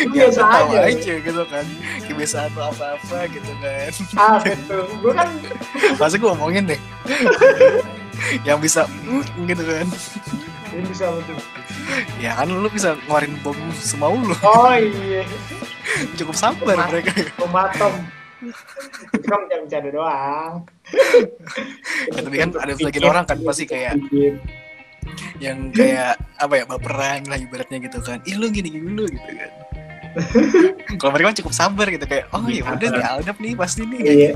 Ya biasa tahu aja aja gitu kan. Kebiasaan lo apa-apa gitu kan. ah betul gue kan Masa gue ngomongin deh. yang bisa mm, gitu kan. ini bisa betul Ya kan lu bisa ngeluarin bom semau lu. oh iya Cukup sabar Ma- mereka. tomatom kan bercanda doang Ya, tapi kan ada sebagian orang kan pasti kayak yang kayak apa ya baperan lah ibaratnya gitu kan. Ih lu gini gini lu gitu kan. Kalau mereka cukup sabar gitu kayak oh ya udah nih Aldap nih pasti nih iya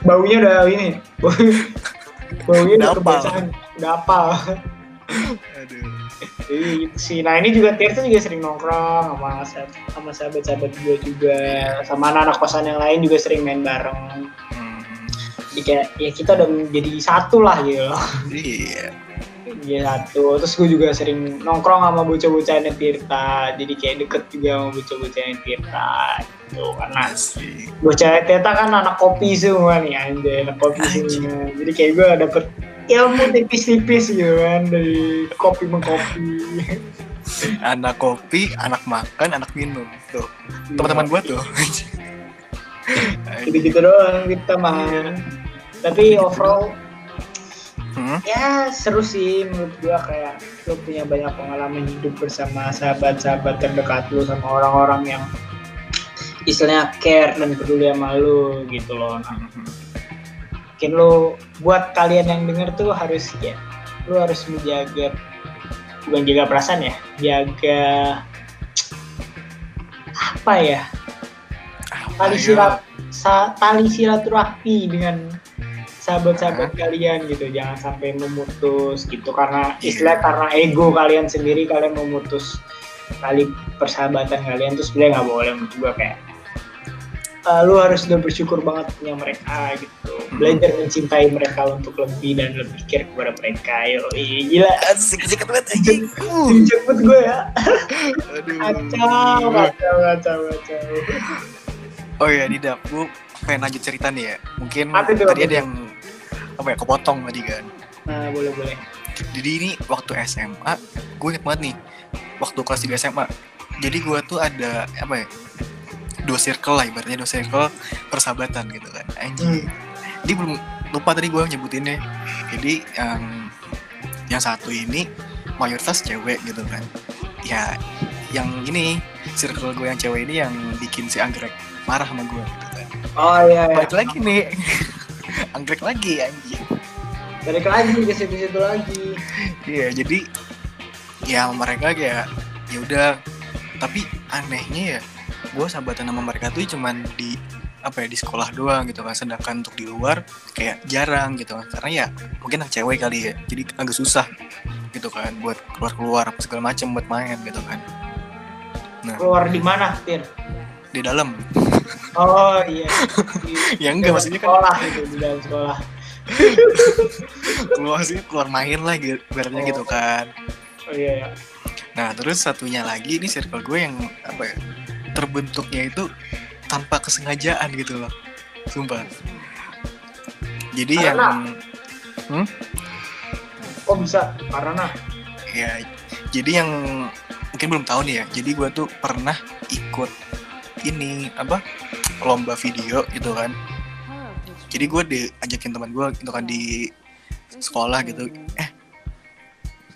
baunya udah ini bau baunya Udah kebiasaan udah apal Aduh. Gitu sih. Nah ini juga Tirta juga sering nongkrong sama sa- sama sahabat-sahabat gue juga, sama anak-anak kosan yang lain juga sering main bareng. Hmm, Jadi kayak ya kita udah menjadi satu lah gitu loh. iya. Jadi satu. Terus gue juga sering nongkrong sama bocah-bocahnya Tirta. Jadi kayak deket juga sama bocah-bocahnya Tirta. Gitu. Karena bocah Tirta kan anak kopi semua nih anjay, anak kopi semua. Jadi kayak gue dapet ilmu tipis-tipis gitu kan dari kopi mengkopi. Anak kopi, anak makan, anak minum. Tuh, teman-teman gua tuh. gitu-gitu doang kita mah tapi overall Hmm? ya seru sih menurut gua kayak lu punya banyak pengalaman hidup bersama sahabat-sahabat terdekat lu sama orang-orang yang istilahnya care dan peduli sama lu gitu loh nah, mungkin lu buat kalian yang denger tuh harus ya lu harus menjaga bukan jaga perasaan ya jaga apa ya tali Ayo. silat tali silaturahmi dengan sahabat-sahabat kalian gitu jangan sampai memutus gitu. Karena Iya. istilah karena ego kalian sendiri kalian memutus tali persahabatan kalian terus sebenarnya nggak boleh menurut gua kayak eh, lu harus udah bersyukur banget punya mereka gitu. Belajar mencintai mereka untuk lebih dan lebih care kepada mereka yo gila. Asik, asik banget anjing. Uh, cepet gue ya. Aduh. kacau kacau kacau kacau. Oh iya, Dida, gue pengen lanjut cerita nih ya. Mungkin Apa tadi ada yang apa ya kepotong tadi kan. nah boleh boleh Jadi ini waktu SMA, gue inget banget nih, waktu kelas 3 SMA. Jadi gue tuh ada apa ya, dua circle lah ibaratnya dua circle persahabatan gitu kan. Anjing. Dia belum lupa tadi gue nyebutinnya. Jadi yang yang satu ini mayoritas cewek gitu kan. Ya yang ini circle gue yang cewek ini yang bikin si anggrek marah sama gue gitu kan. oh iya iya Balik lagi nih. anggrek lagi anjing. balik lagi ke situ-situ lagi. Iya, jadi ya mereka kayak ya udah. Tapi anehnya ya gue sahabatan sama mereka tuh cuman di apa ya di sekolah doang gitu kan. Sedangkan untuk di luar kayak jarang gitu kan. Karena ya mungkin anak cewek kali ya. Jadi agak susah gitu kan buat keluar keluar apa segala macam buat main gitu kan. Nah. Keluar di mana Tir? Di dalam. Oh iya. Di ya enggak maksudnya kan sekolah gitu di dalam sekolah. Keluar sih keluar main lah gitu ibaratnya Oh. gitu kan. Oh iya ya nah terus satunya lagi ini circle gue yang apa ya terbentuknya itu tanpa kesengajaan gitu loh sumpah. Jadi yang Karena- kok bisa. Karena ya jadi yang mungkin belum tahu nih ya jadi gue tuh pernah ikut ini apa lomba video gitu kan. Jadi gue diajakin teman gue gitu kan di sekolah gitu. Eh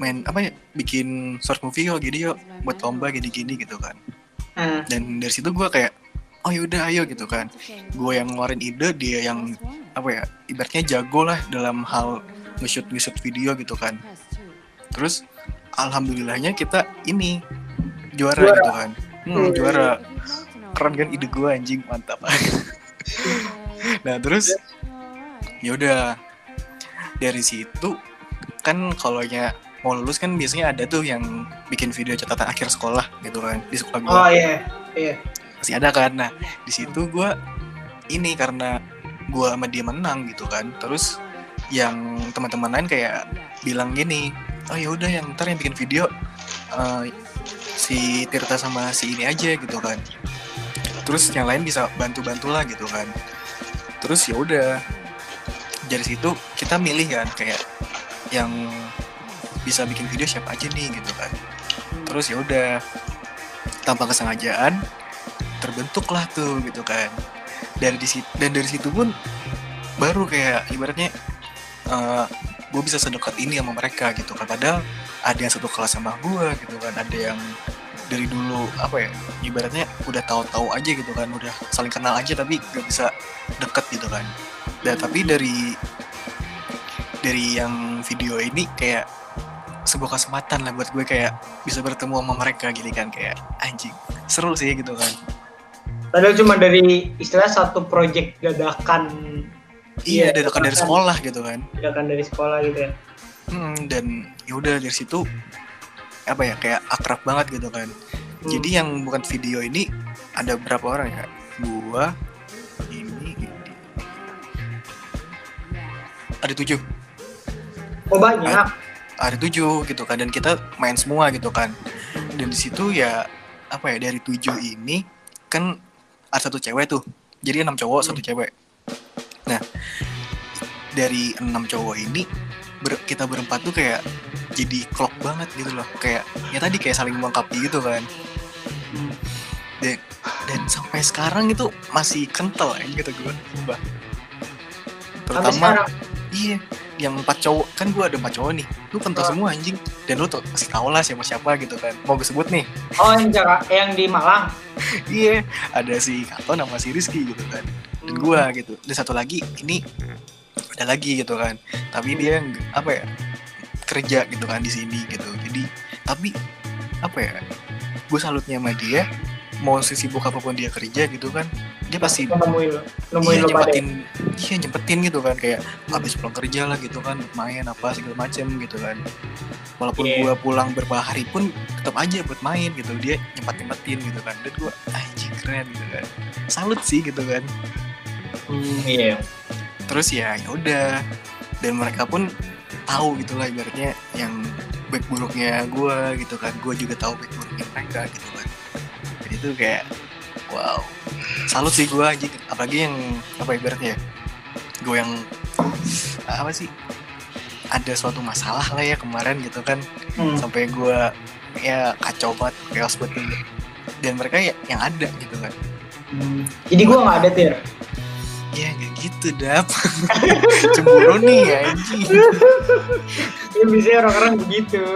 main apa ya bikin short movie yuk gini yuk buat lomba gini-gini gitu kan. Hmm. dan dari situ gue kayak oh yaudah ayo gitu kan. Gue yang ngeluarin ide dia yang apa ya ibaratnya jago lah dalam hal nge-shoot nge-shoot video gitu kan. Terus alhamdulillahnya kita ini juara, Juara. gitu kan. Hmm, juara keren kan ide gue anjing. Mantap. Nah terus? Ya udah. Dari situ kan kalau mau lulus kan biasanya ada tuh yang bikin video catatan akhir sekolah gitu kan di sekolah gue oh iya iya. Masih ada kan. Nah di situ gue ini karena gue sama dia menang gitu kan. Terus yang teman-teman lain kayak bilang gini oh ya udah yang ntar yang bikin video eh, si Tirta sama si ini aja gitu kan terus yang lain bisa bantu-bantu lah gitu kan. Terus ya udah. Dari situ kita milih kan kayak yang bisa bikin video siapa aja nih gitu kan. Terus ya udah. Tanpa kesengajaan terbentuklah tuh gitu kan. Dari di dan dari situ pun baru kayak ibaratnya gue bisa sedekat ini sama mereka gitu kan. Padahal ada yang satu kelas sama gue gitu kan ada yang dari dulu apa ya ibaratnya udah tahu-tahu aja gitu kan udah saling kenal aja tapi gak bisa deket gitu kan. Dan tapi dari dari yang video ini kayak sebuah kesempatan lah buat gue kayak bisa bertemu sama mereka gitu kan kayak anjing seru sih gitu kan. Padahal cuma dari istilah satu project dadakan. Iya Iya, dadakan dari sekolah gitu kan. Dadakan dari sekolah gitu ya. Hmm, dan yaudah dari situ apa ya kayak akrab banget gitu kan. Hmm. jadi yang bukan video ini ada berapa orang ya? Gua ini, ini. ada tujuh. Oh banyak. Ada tujuh gitu kan dan kita main semua gitu kan. Dan di situ ya apa ya dari tujuh ini kan ada satu cewek tuh. Jadi enam cowok satu cewek. Nah dari enam cowok ini ber- kita berempat tuh kayak jadi klop banget gitu loh kayak ya tadi kayak saling melengkapi gitu kan dan, dan sampai sekarang itu masih kental ya gitu gue sumpah terutama Iya, yang empat cowok kan gue ada empat cowok nih. Lu kental Ah. semua anjing. Dan lu tuh kasih tau lah siapa siapa gitu kan. Mau gue sebut nih. oh yang Jaka, yang di Malang Iya, ada si Katon sama si Rizky gitu kan. Dan gue gitu. Dan satu lagi ini ada lagi gitu kan. Tapi dia nggak- apa ya kerja gitu kan di sini gitu. Jadi tapi apa ya? Gue salutnya sama dia. Mau sibuk apa pun dia kerja gitu kan, dia pasti nemuin iya, nyempetin iya nyempetin gitu kan kayak habis pulang kerja lah gitu kan main apa segala macem gitu kan walaupun Iya. gua pulang beberapa hari pun tetap aja buat main gitu dia nyempet nyempetin gitu kan dan gua anjing keren gitu kan salut sih gitu kan Hmm, iya terus ya ya udah. Dan mereka pun tahu gitu lah ibaratnya yang baik buruknya gua gitu kan. Gua juga tahu baik buruknya mereka gitu kan. Jadi itu kayak wow. Salut sih gua anjing. Apalagi yang apa ibaratnya ya gue yang apa sih ada suatu masalah lah ya kemarin gitu kan. Hmm. sampai gua ya kacau banget chaos banget dan mereka ya yang ada gitu kan. Hmm. jadi gua nggak ada tir ya nggak gitu dap. Cemburu nih anjing. Ya biasanya orang-orang begitu.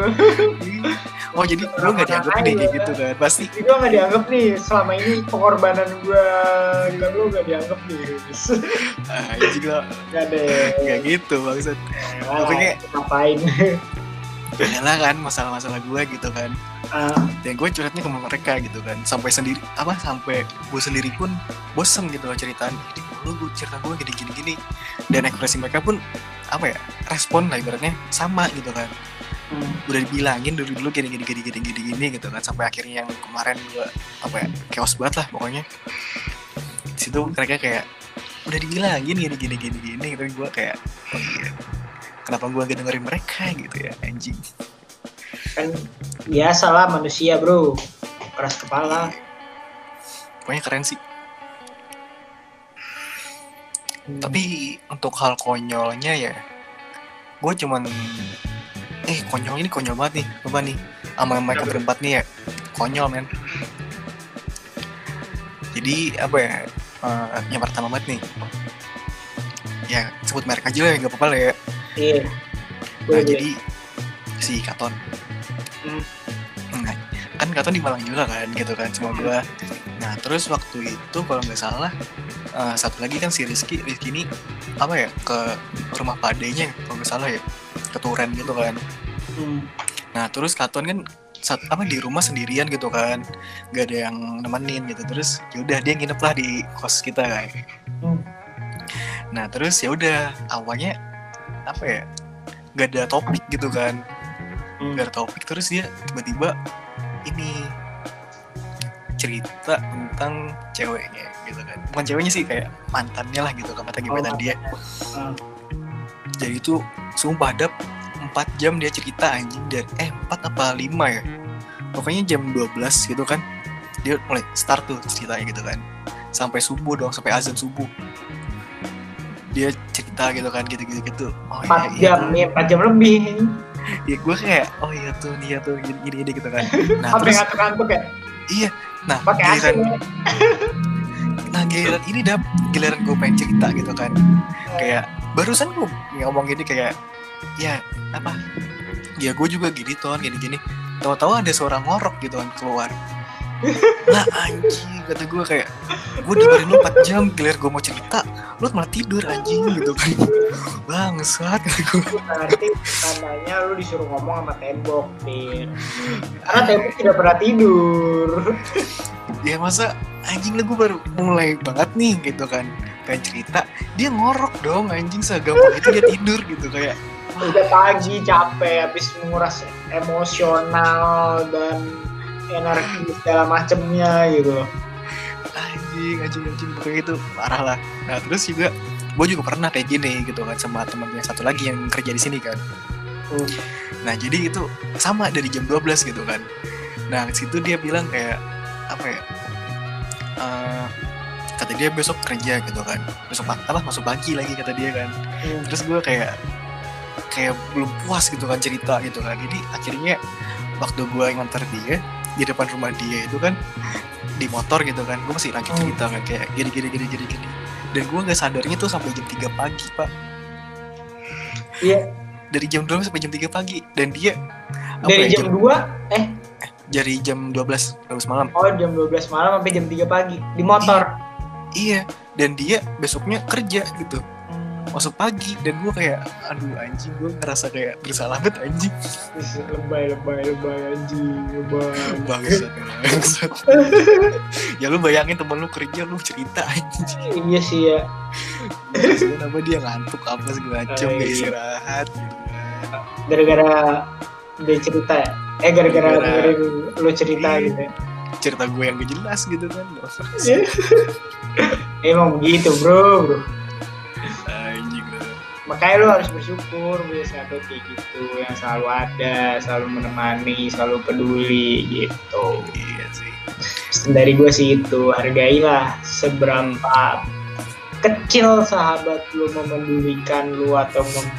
Oh jadi lu gak dianggap nih kayak gitu kan Pasti. Jadi gua nggak dianggap nih selama ini pengorbanan gua dengan lu nggak dianggap nih anjing lah nggak ada Gak gitu maksud. Ah, Pokoknya ngapain? Adalah kan masalah-masalah gue gitu kan. Ah, Dan gue curhatnya ke mereka gitu kan. Sampai sendiri Apa sampai gue sendiri pun bosen gitu loh ceritaan. Ini lu gue cerita gue gini-gini gini Dan ekspresi mereka pun Apa ya Respon lah ibaratnya Sama gitu kan. Hmm. Udah dibilangin dulu dulu gini gini gini gini gini gini gitu kan Sampai akhirnya yang kemarin gue Apa ya Chaos banget lah pokoknya. Di situ mereka kayak udah dibilangin gini gini gini gini gitu. Gue kayak oh iya kenapa gue gak dengerin mereka? gitu ya anjing. Kan biasalah manusia bro. Keras kepala. Pokoknya keren sih Hmm. tapi untuk hal konyolnya ya gue cuman eh konyol ini konyol banget nih apa nih sama mereka Kenapa? berempat nih ya konyol men jadi apa ya eh, yang pertama banget nih ya sebut merek aja lah ya nggak apa-apa lah ya iya nah jadi si Katon Hmm. nah, kan Katon di Malang juga kan gitu kan sama gua nah terus waktu itu kalau nggak salah eh, satu lagi kan si Rizky Rizky ini apa ya ke rumah Pak Adenya kalau nggak salah ya keturen gitu kan Hmm. nah terus Katon kan saat apa di rumah sendirian gitu kan gak ada yang nemenin gitu terus yaudah dia nginep lah di kos kita kan Hmm. nah terus ya udah awalnya apa ya gak ada topik gitu kan Hmm. gak ada topik terus dia tiba-tiba ini cerita tentang ceweknya gitu kan. Bukan ceweknya sih kayak mantannya lah gitu kata gebetan Oh. dia. Hmm. jadi itu sumpah dap 4 jam dia cerita anjing dari eh 4 apa 5 ya? Pokoknya jam 12 gitu kan dia mulai start tuh ceritanya gitu kan. Sampai subuh dong sampai azan subuh. Dia cerita gitu kan gitu-gitu gitu. Oh empat iya, jam nih empat jam lebih. Iya gue kayak oh iya tuh iya tuh gini gini, gini gitu kan. Nah sampai terus ngantuk-ngantuk ya? Iya nah pakai giliran nah giliran ini dap giliran gue pengen cerita gitu kan. Kayak barusan gue ngomong gini kayak ya apa? Ya gue juga gini ton gini gini tahu-tahu ada suara ngorok gitu kan keluar. Lah anjing kata gue kayak gue dengerin lu 4 jam gilir gue mau cerita lu malah tidur anjing gitu kan. Bangsat gue berarti tandanya lu disuruh ngomong sama tembok Dir. karena tembok tidak pernah tidur. Ya masa anjing lah gue baru mulai banget nih gitu kan. Pengen cerita dia ngorok dong anjing segampang itu dia tidur gitu kayak. Udah pagi capek habis menguras emosional dan energi segala macemnya gitu. Anjing anjing anjing pokoknya itu parah lah. Nah terus juga gue juga pernah kayak gini gitu kan sama temen yang satu lagi yang kerja di sini kan. Hmm. nah jadi itu sama dari jam 12 gitu kan. Nah situ dia bilang kayak apa ya eh, kata dia besok kerja gitu kan. Besok pa- apa masuk pagi lagi kata dia kan. Hmm. terus gue kayak kayak belum puas gitu kan cerita gitu kan. Jadi akhirnya waktu gue nganter dia di depan rumah dia itu kan di motor gitu kan. Gue masih Hmm. cerita kan kayak gini gini gini gini gini. Dan gue nggak sadarnya tuh sampai jam 3 pagi pak. Iya, dari jam 12 sampai jam 3 pagi. Dan dia dari ya, jam 2 eh dari jam 12 12 malam. Oh jam 12 malam sampai jam 3 pagi. Di motor. Iya dan dia besoknya kerja gitu. Masuk pagi dan gue kayak aduh anjing gue ngerasa kayak bersalah banget anjing. Lebay lebay lebay anjing lebay. Bangsat bangsat. Ya lu bayangin temen lu kerja lu cerita anjing. Iya sih ya. Maksudnya apa dia ngantuk apa segala macem Oh, gak iya. istirahat gitu kan. gara-gara dia cerita ya eh gara-gara dengerin lu cerita Iya. gitu ya. Cerita gue yang gak jelas gitu kan. Iya. emang begitu bro bro. Anjing makanya lu harus bersyukur punya sahabat kayak gitu yang selalu ada selalu menemani selalu peduli gitu. Iya sih. Pesan dari gue sih itu hargailah seberapa kecil sahabat lu memedulikan lu atau mem-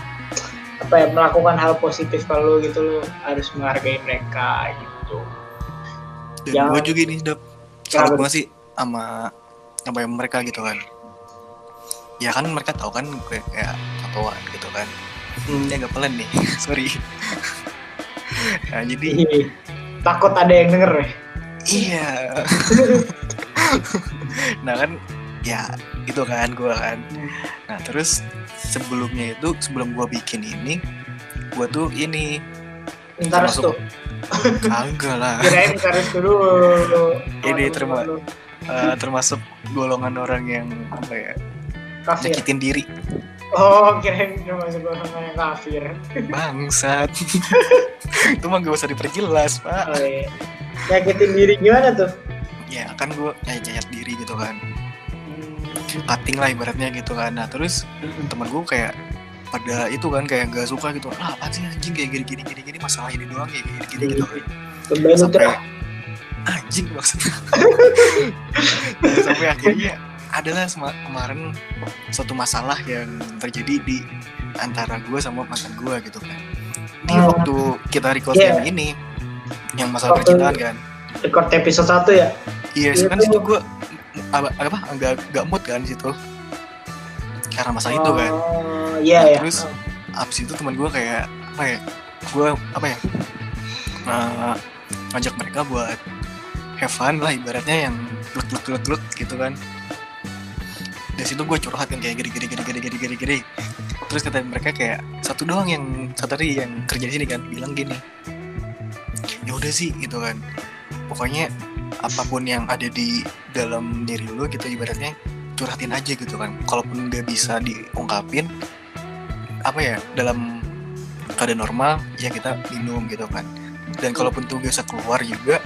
apa ya melakukan hal positif kalau gitu lu harus menghargai mereka gitu. Dan Jangan- gue juga ini dap salut banget sih sama apa yang mereka gitu kan. Ya kan mereka tahu kan gue kayak tatoan gitu kan. Hmm. ya gak pelan nih sorry. Nah jadi takut ada yang denger ya? Iya. Nah kan ya gitu kan gue kan. Nah terus sebelumnya itu sebelum gue bikin ini gue tuh ini. Ntar restu. Kagak lah. Kirain ntar restu dulu. Ini lu. Eh, termasuk golongan orang yang apa ya kafir. nyakitin diri. Oh kirain termasuk golongan yang kafir. Bangsat. Itu mah gak usah diperjelas pak. Oh iya. Nyakitin diri gimana tuh? Ya kan gue nyayat nyayat diri gitu kan. Cutting lah ibaratnya gitu kan. Nah terus temen gue kayak pada itu kan kayak nggak suka gitu. Ah apa sih anjing kayak gini gini gini gini masalah ini doang kayak gini gini gitu. Sampai anjing maksudnya. Sampai akhirnya adalah kemarin suatu masalah yang terjadi di antara gue sama mantan gue gitu kan. Di Hmm. waktu kita record Iya. yang ini yang masalah Waktu- percintaan kan. record episode 1 ya. iya Iya, kan situ gue apa apa? Nggak nggak mood kan di situ? Karena masalah itu kan. Oh, iya Nah, ya. terus abis itu teman gue kayak apa ya gue apa ya eh, ngajak mereka buat have fun lah ibaratnya yang gluk gluk gluk gluk gitu kan. Dari situ gue curhat kan kayak gini gini gini gini gini gini. Gini terus kata mereka kayak satu doang yang satu tadi yang kerja di sini kan bilang gini ya udah sih gitu kan. Pokoknya apa pun yang ada di dalam diri lu gitu ibaratnya curhatin aja gitu kan. Kalaupun nggak bisa diungkapin apa ya dalam keadaan normal ya kita minum gitu kan. Dan kalaupun tuh gak bisa keluar juga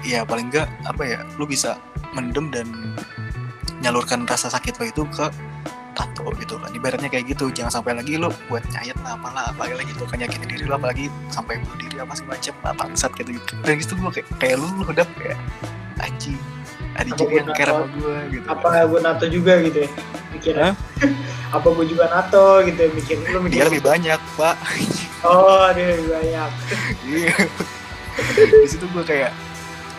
ya paling enggak apa ya lu bisa mendem dan nyalurkan rasa sakit lo itu ke tato gitu kan ibaratnya kayak gitu jangan sampai lagi lu buat nyayat lah apalah apalagi lagi gitu kan nyakitin diri lu apalagi sampai bunuh diri apa segala macam apa bangsat gitu gitu dan gitu gue kayak kayak lu lu udah kayak anjing ada juga yang care sama gue gitu Apa gue nato juga gitu ya? Mikirnya. Apa gue juga nato gitu ya mikir lu mikir. dia lebih banyak pak Oh, dia lebih banyak. Iya. di situ gue kayak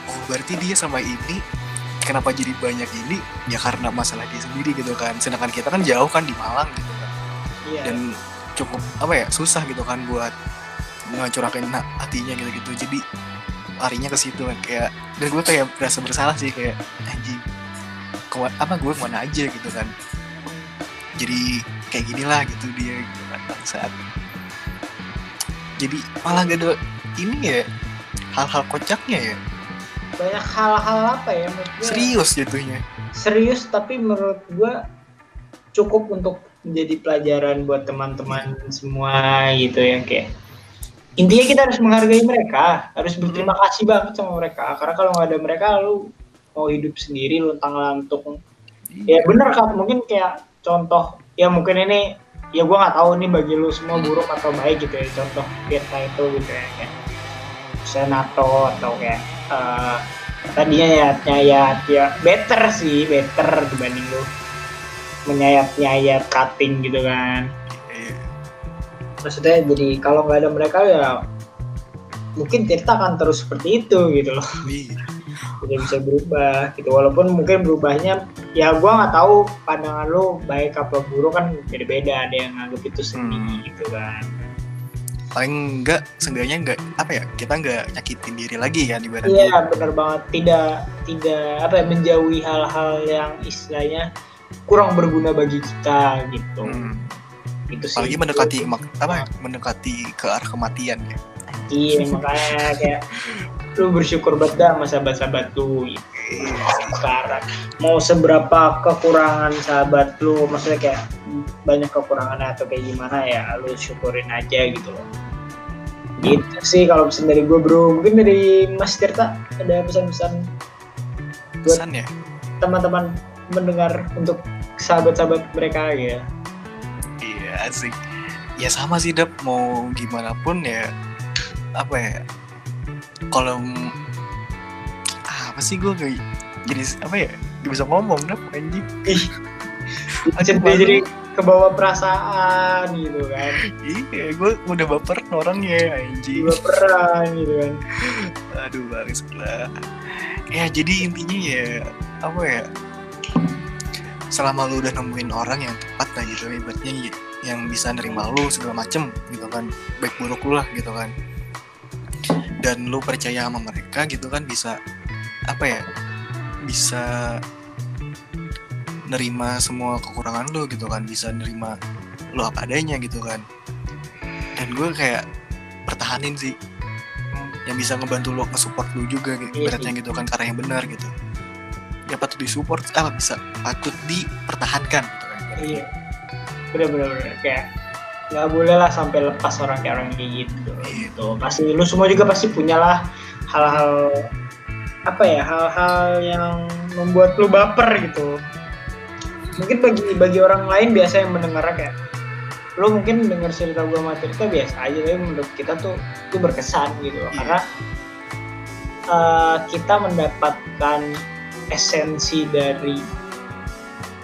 oh berarti dia sama ini kenapa jadi banyak ini? Ya karena masalah dia sendiri gitu kan. Sedangkan kita kan jauh kan di Malang gitu kan. Iya. dan cukup apa ya susah gitu kan buat ngecurahin ha- hatinya gitu gitu jadi larinya ke situ kan kayak dan gue kayak berasa bersalah sih kayak anjing ke apa gue ke mana aja gitu kan. Jadi kayak gini lah gitu dia gitu kan saat jadi malah gak ada ini ya hal-hal kocaknya ya banyak hal-hal apa ya menurut gue serius jatuhnya. Serius tapi menurut gua cukup untuk menjadi pelajaran buat teman-teman semua gitu ya kayak intinya kita harus menghargai mereka harus berterima kasih banget sama mereka. Karena kalau nggak ada mereka lu mau hidup sendiri luntang lantung. Ya bener kan mungkin kayak contoh ya mungkin ini ya gua nggak tahu nih bagi lu semua buruk atau baik gitu ya contoh kita itu gitu ya kayak senato atau kayak eh, tadinya ya nyayat ya better sih better dibanding lu menyayat nyayat cutting gitu kan Iya. maksudnya jadi kalau nggak ada mereka ya mungkin Tirta akan terus seperti itu gitu loh Iya. tidak bisa berubah gitu walaupun mungkin berubahnya ya gua nggak tahu pandangan lu baik apa buruk kan beda-beda ada yang nganggap itu seni Hmm. gitu kan paling enggak seenggaknya enggak apa ya kita enggak nyakitin diri lagi ya ibaratnya iya benar banget. Tidak tidak apa ya menjauhi hal-hal yang istilahnya kurang berguna bagi kita gitu. Hmm. itu sih. Apalagi mendekati mak- apa ya, mendekati ke arah kematian ya. Iya makanya kayak lu bersyukur banget dah sama sahabat-sahabat lu gitu. sekarang mau seberapa kekurangan sahabat lu maksudnya kayak banyak kekurangan atau kayak gimana ya lu syukurin aja gitu loh. Gitu sih kalau pesan dari gue bro. Mungkin dari Mas Tirta ada pesan-pesan Buat- pesan ya? teman-teman mendengar untuk sahabat-sahabat mereka ya. Iya asik. Ya sama sih dap mau gimana pun ya apa ya kalau apa sih gue kayak jadi apa ya gak bisa ngomong dap anjing. Malu. jadi kebawa perasaan gitu kan. Iya gue udah baper orangnya anjing. Baperan gitu kan. Aduh baris lah. Ya jadi intinya ya apa ya selama lu udah nemuin orang yang tepat lah gitu ibaratnya y- yang bisa nerima lu segala macem gitu kan. Baik buruk lu lah gitu kan. Dan lu percaya sama mereka gitu kan bisa apa ya bisa nerima semua kekurangan lu gitu kan bisa nerima lu apa adanya gitu kan. Dan gue kayak pertahanin sih yang bisa ngebantu lo nge-support lu juga gitu, Iya ibaratnya gitu kan karena yang benar gitu. Ya patut disupport apa bisa patut dipertahankan gitu kan iya. Bener-bener kayak nggak boleh lah sampai lepas orang kayak orang kayak gitu. Gitu. Pasti lu semua juga pasti punya lah hal-hal apa ya hal-hal yang membuat lu baper gitu mungkin bagi bagi orang lain biasa yang mendengarnya kayak lu mungkin dengar cerita gue sama cerita biasa aja tapi menurut kita tuh itu berkesan gitu loh. Iya. karena eh, kita mendapatkan esensi dari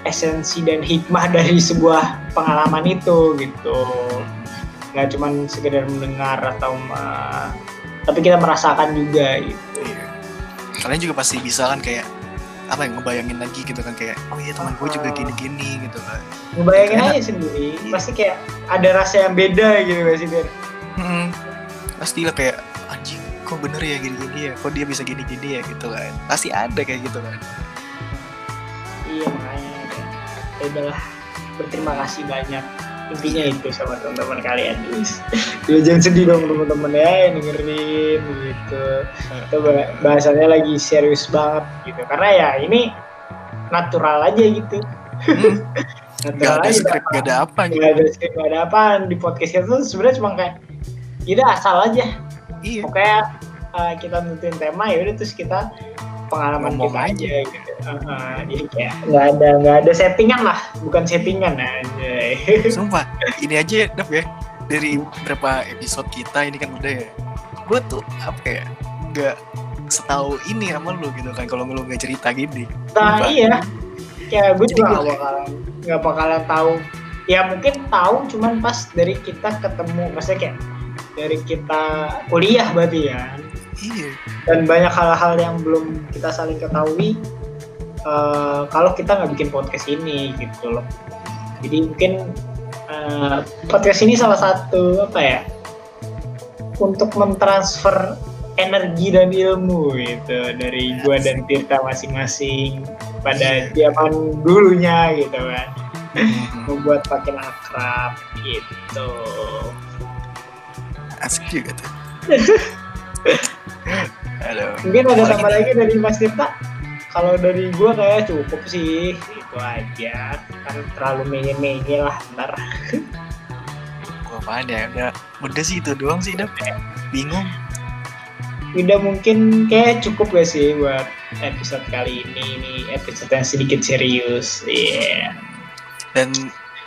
esensi dan hikmah dari sebuah pengalaman itu gitu nggak cuman sekedar mendengar atau eh, tapi kita merasakan juga gitu Iya. Kalian juga pasti bisa kan kayak apa yang ngebayangin lagi gitu kan kayak oh iya teman gue juga gini-gini gitu kan. ngebayangin aja sendiri. Pasti kayak ada rasa yang beda gitu gak sih Ber? Hmm, pasti lah kayak anjing kok bener ya gini-gini ya? Kok dia bisa gini-gini ya? Gitu kan. Pasti ada kayak gitu kan. Iya makanya. Ya udahlah. Berterima kasih banyak intinya itu sama teman-teman kalian. Guys ya jangan sedih dong teman-teman ya yang dengerin gitu. Itu bah- bahasannya lagi serius banget gitu. Karena ya ini natural aja gitu. Hmm, gak natural ada aja. skrip gak ada apa gitu. nggak ada skrip nggak ada apa di podcast kita tuh sebenarnya cuma kayak ya udah asal aja. Iya. Pokoknya uh, kita nentuin tema ya udah terus kita pengalaman Ngomong kita aja. gitu. Uh, uh, jadi kayak nggak ada nggak ada settingan lah bukan settingan. Aja sumpah ini aja Dap ya. Dari berapa episode kita ini kan udah ya. Gue tuh apa ya gak setahu ini sama lu gitu kan kalau lu nggak cerita gini. Nah Sumpah. iya. Kayak gue Jadi juga nggak bakalan nggak bakalan tahu. Ya mungkin tahu cuman pas dari kita ketemu maksudnya kayak dari kita kuliah berarti ya iya. Dan banyak hal-hal yang belum kita saling ketahui eh, kalau kita nggak bikin podcast ini gitu loh. Jadi mungkin eh, podcast ini salah satu apa ya untuk mentransfer energi dan ilmu gitu. Dari gua dan Tirta masing-masing pada zaman dulunya gitu kan. Hmm, membuat makin akrab gitu. Asik juga tuh Aduh. mungkin ada Apalagi tambah nih? lagi dari Mas Tirta? Kalau dari gua kayak cukup sih. Itu aja. Kan terlalu menye-menye lah ntar. Gua apaan ya? Udah udah sih itu doang sih Dap bingung. Udah mungkin kayak cukup gak sih buat episode kali ini? Ini episode yang sedikit serius. Iya. Dan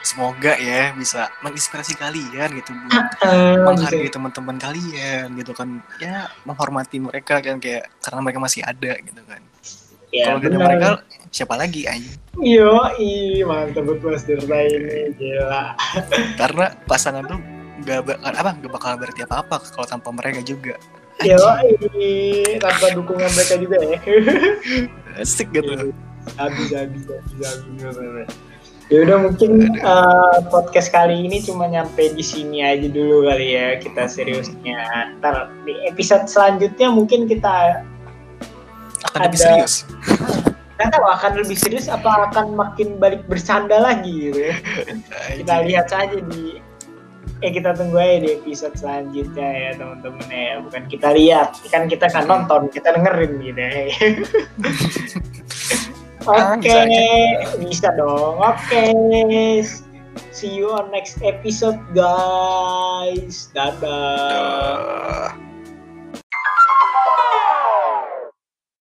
semoga ya bisa menginspirasi kalian gitu buat Eh, menghargai bisa- teman-teman kalian gitu kan. Ya menghormati mereka kan kayak karena mereka masih ada gitu kan. Ya kalau gak ada mereka siapa lagi aja Yo, ih mantap banget Mas Tirta ini gila. Karena pasangan tuh gak bakal apa gak bakal berarti apa apa kalau tanpa mereka juga. Yo, tanpa dukungan mereka juga ya. Asik gitu. Habis habis habis habis ya udah mungkin eh, podcast kali ini cuma nyampe di sini aja dulu kali ya kita seriusnya. Ntar di episode selanjutnya mungkin kita akan lebih Ada- serius. Nggak tahu akan lebih serius apa akan makin balik bersanda lagi gitu ya? Kita lihat saja di eh kita tunggu aja di episode selanjutnya ya teman-teman ya. Bukan kita lihat kan kita kan nonton kita dengerin gitu ya Oke, bisa bisa dong. Oke, see you on next episode, guys. Dadah. Duh.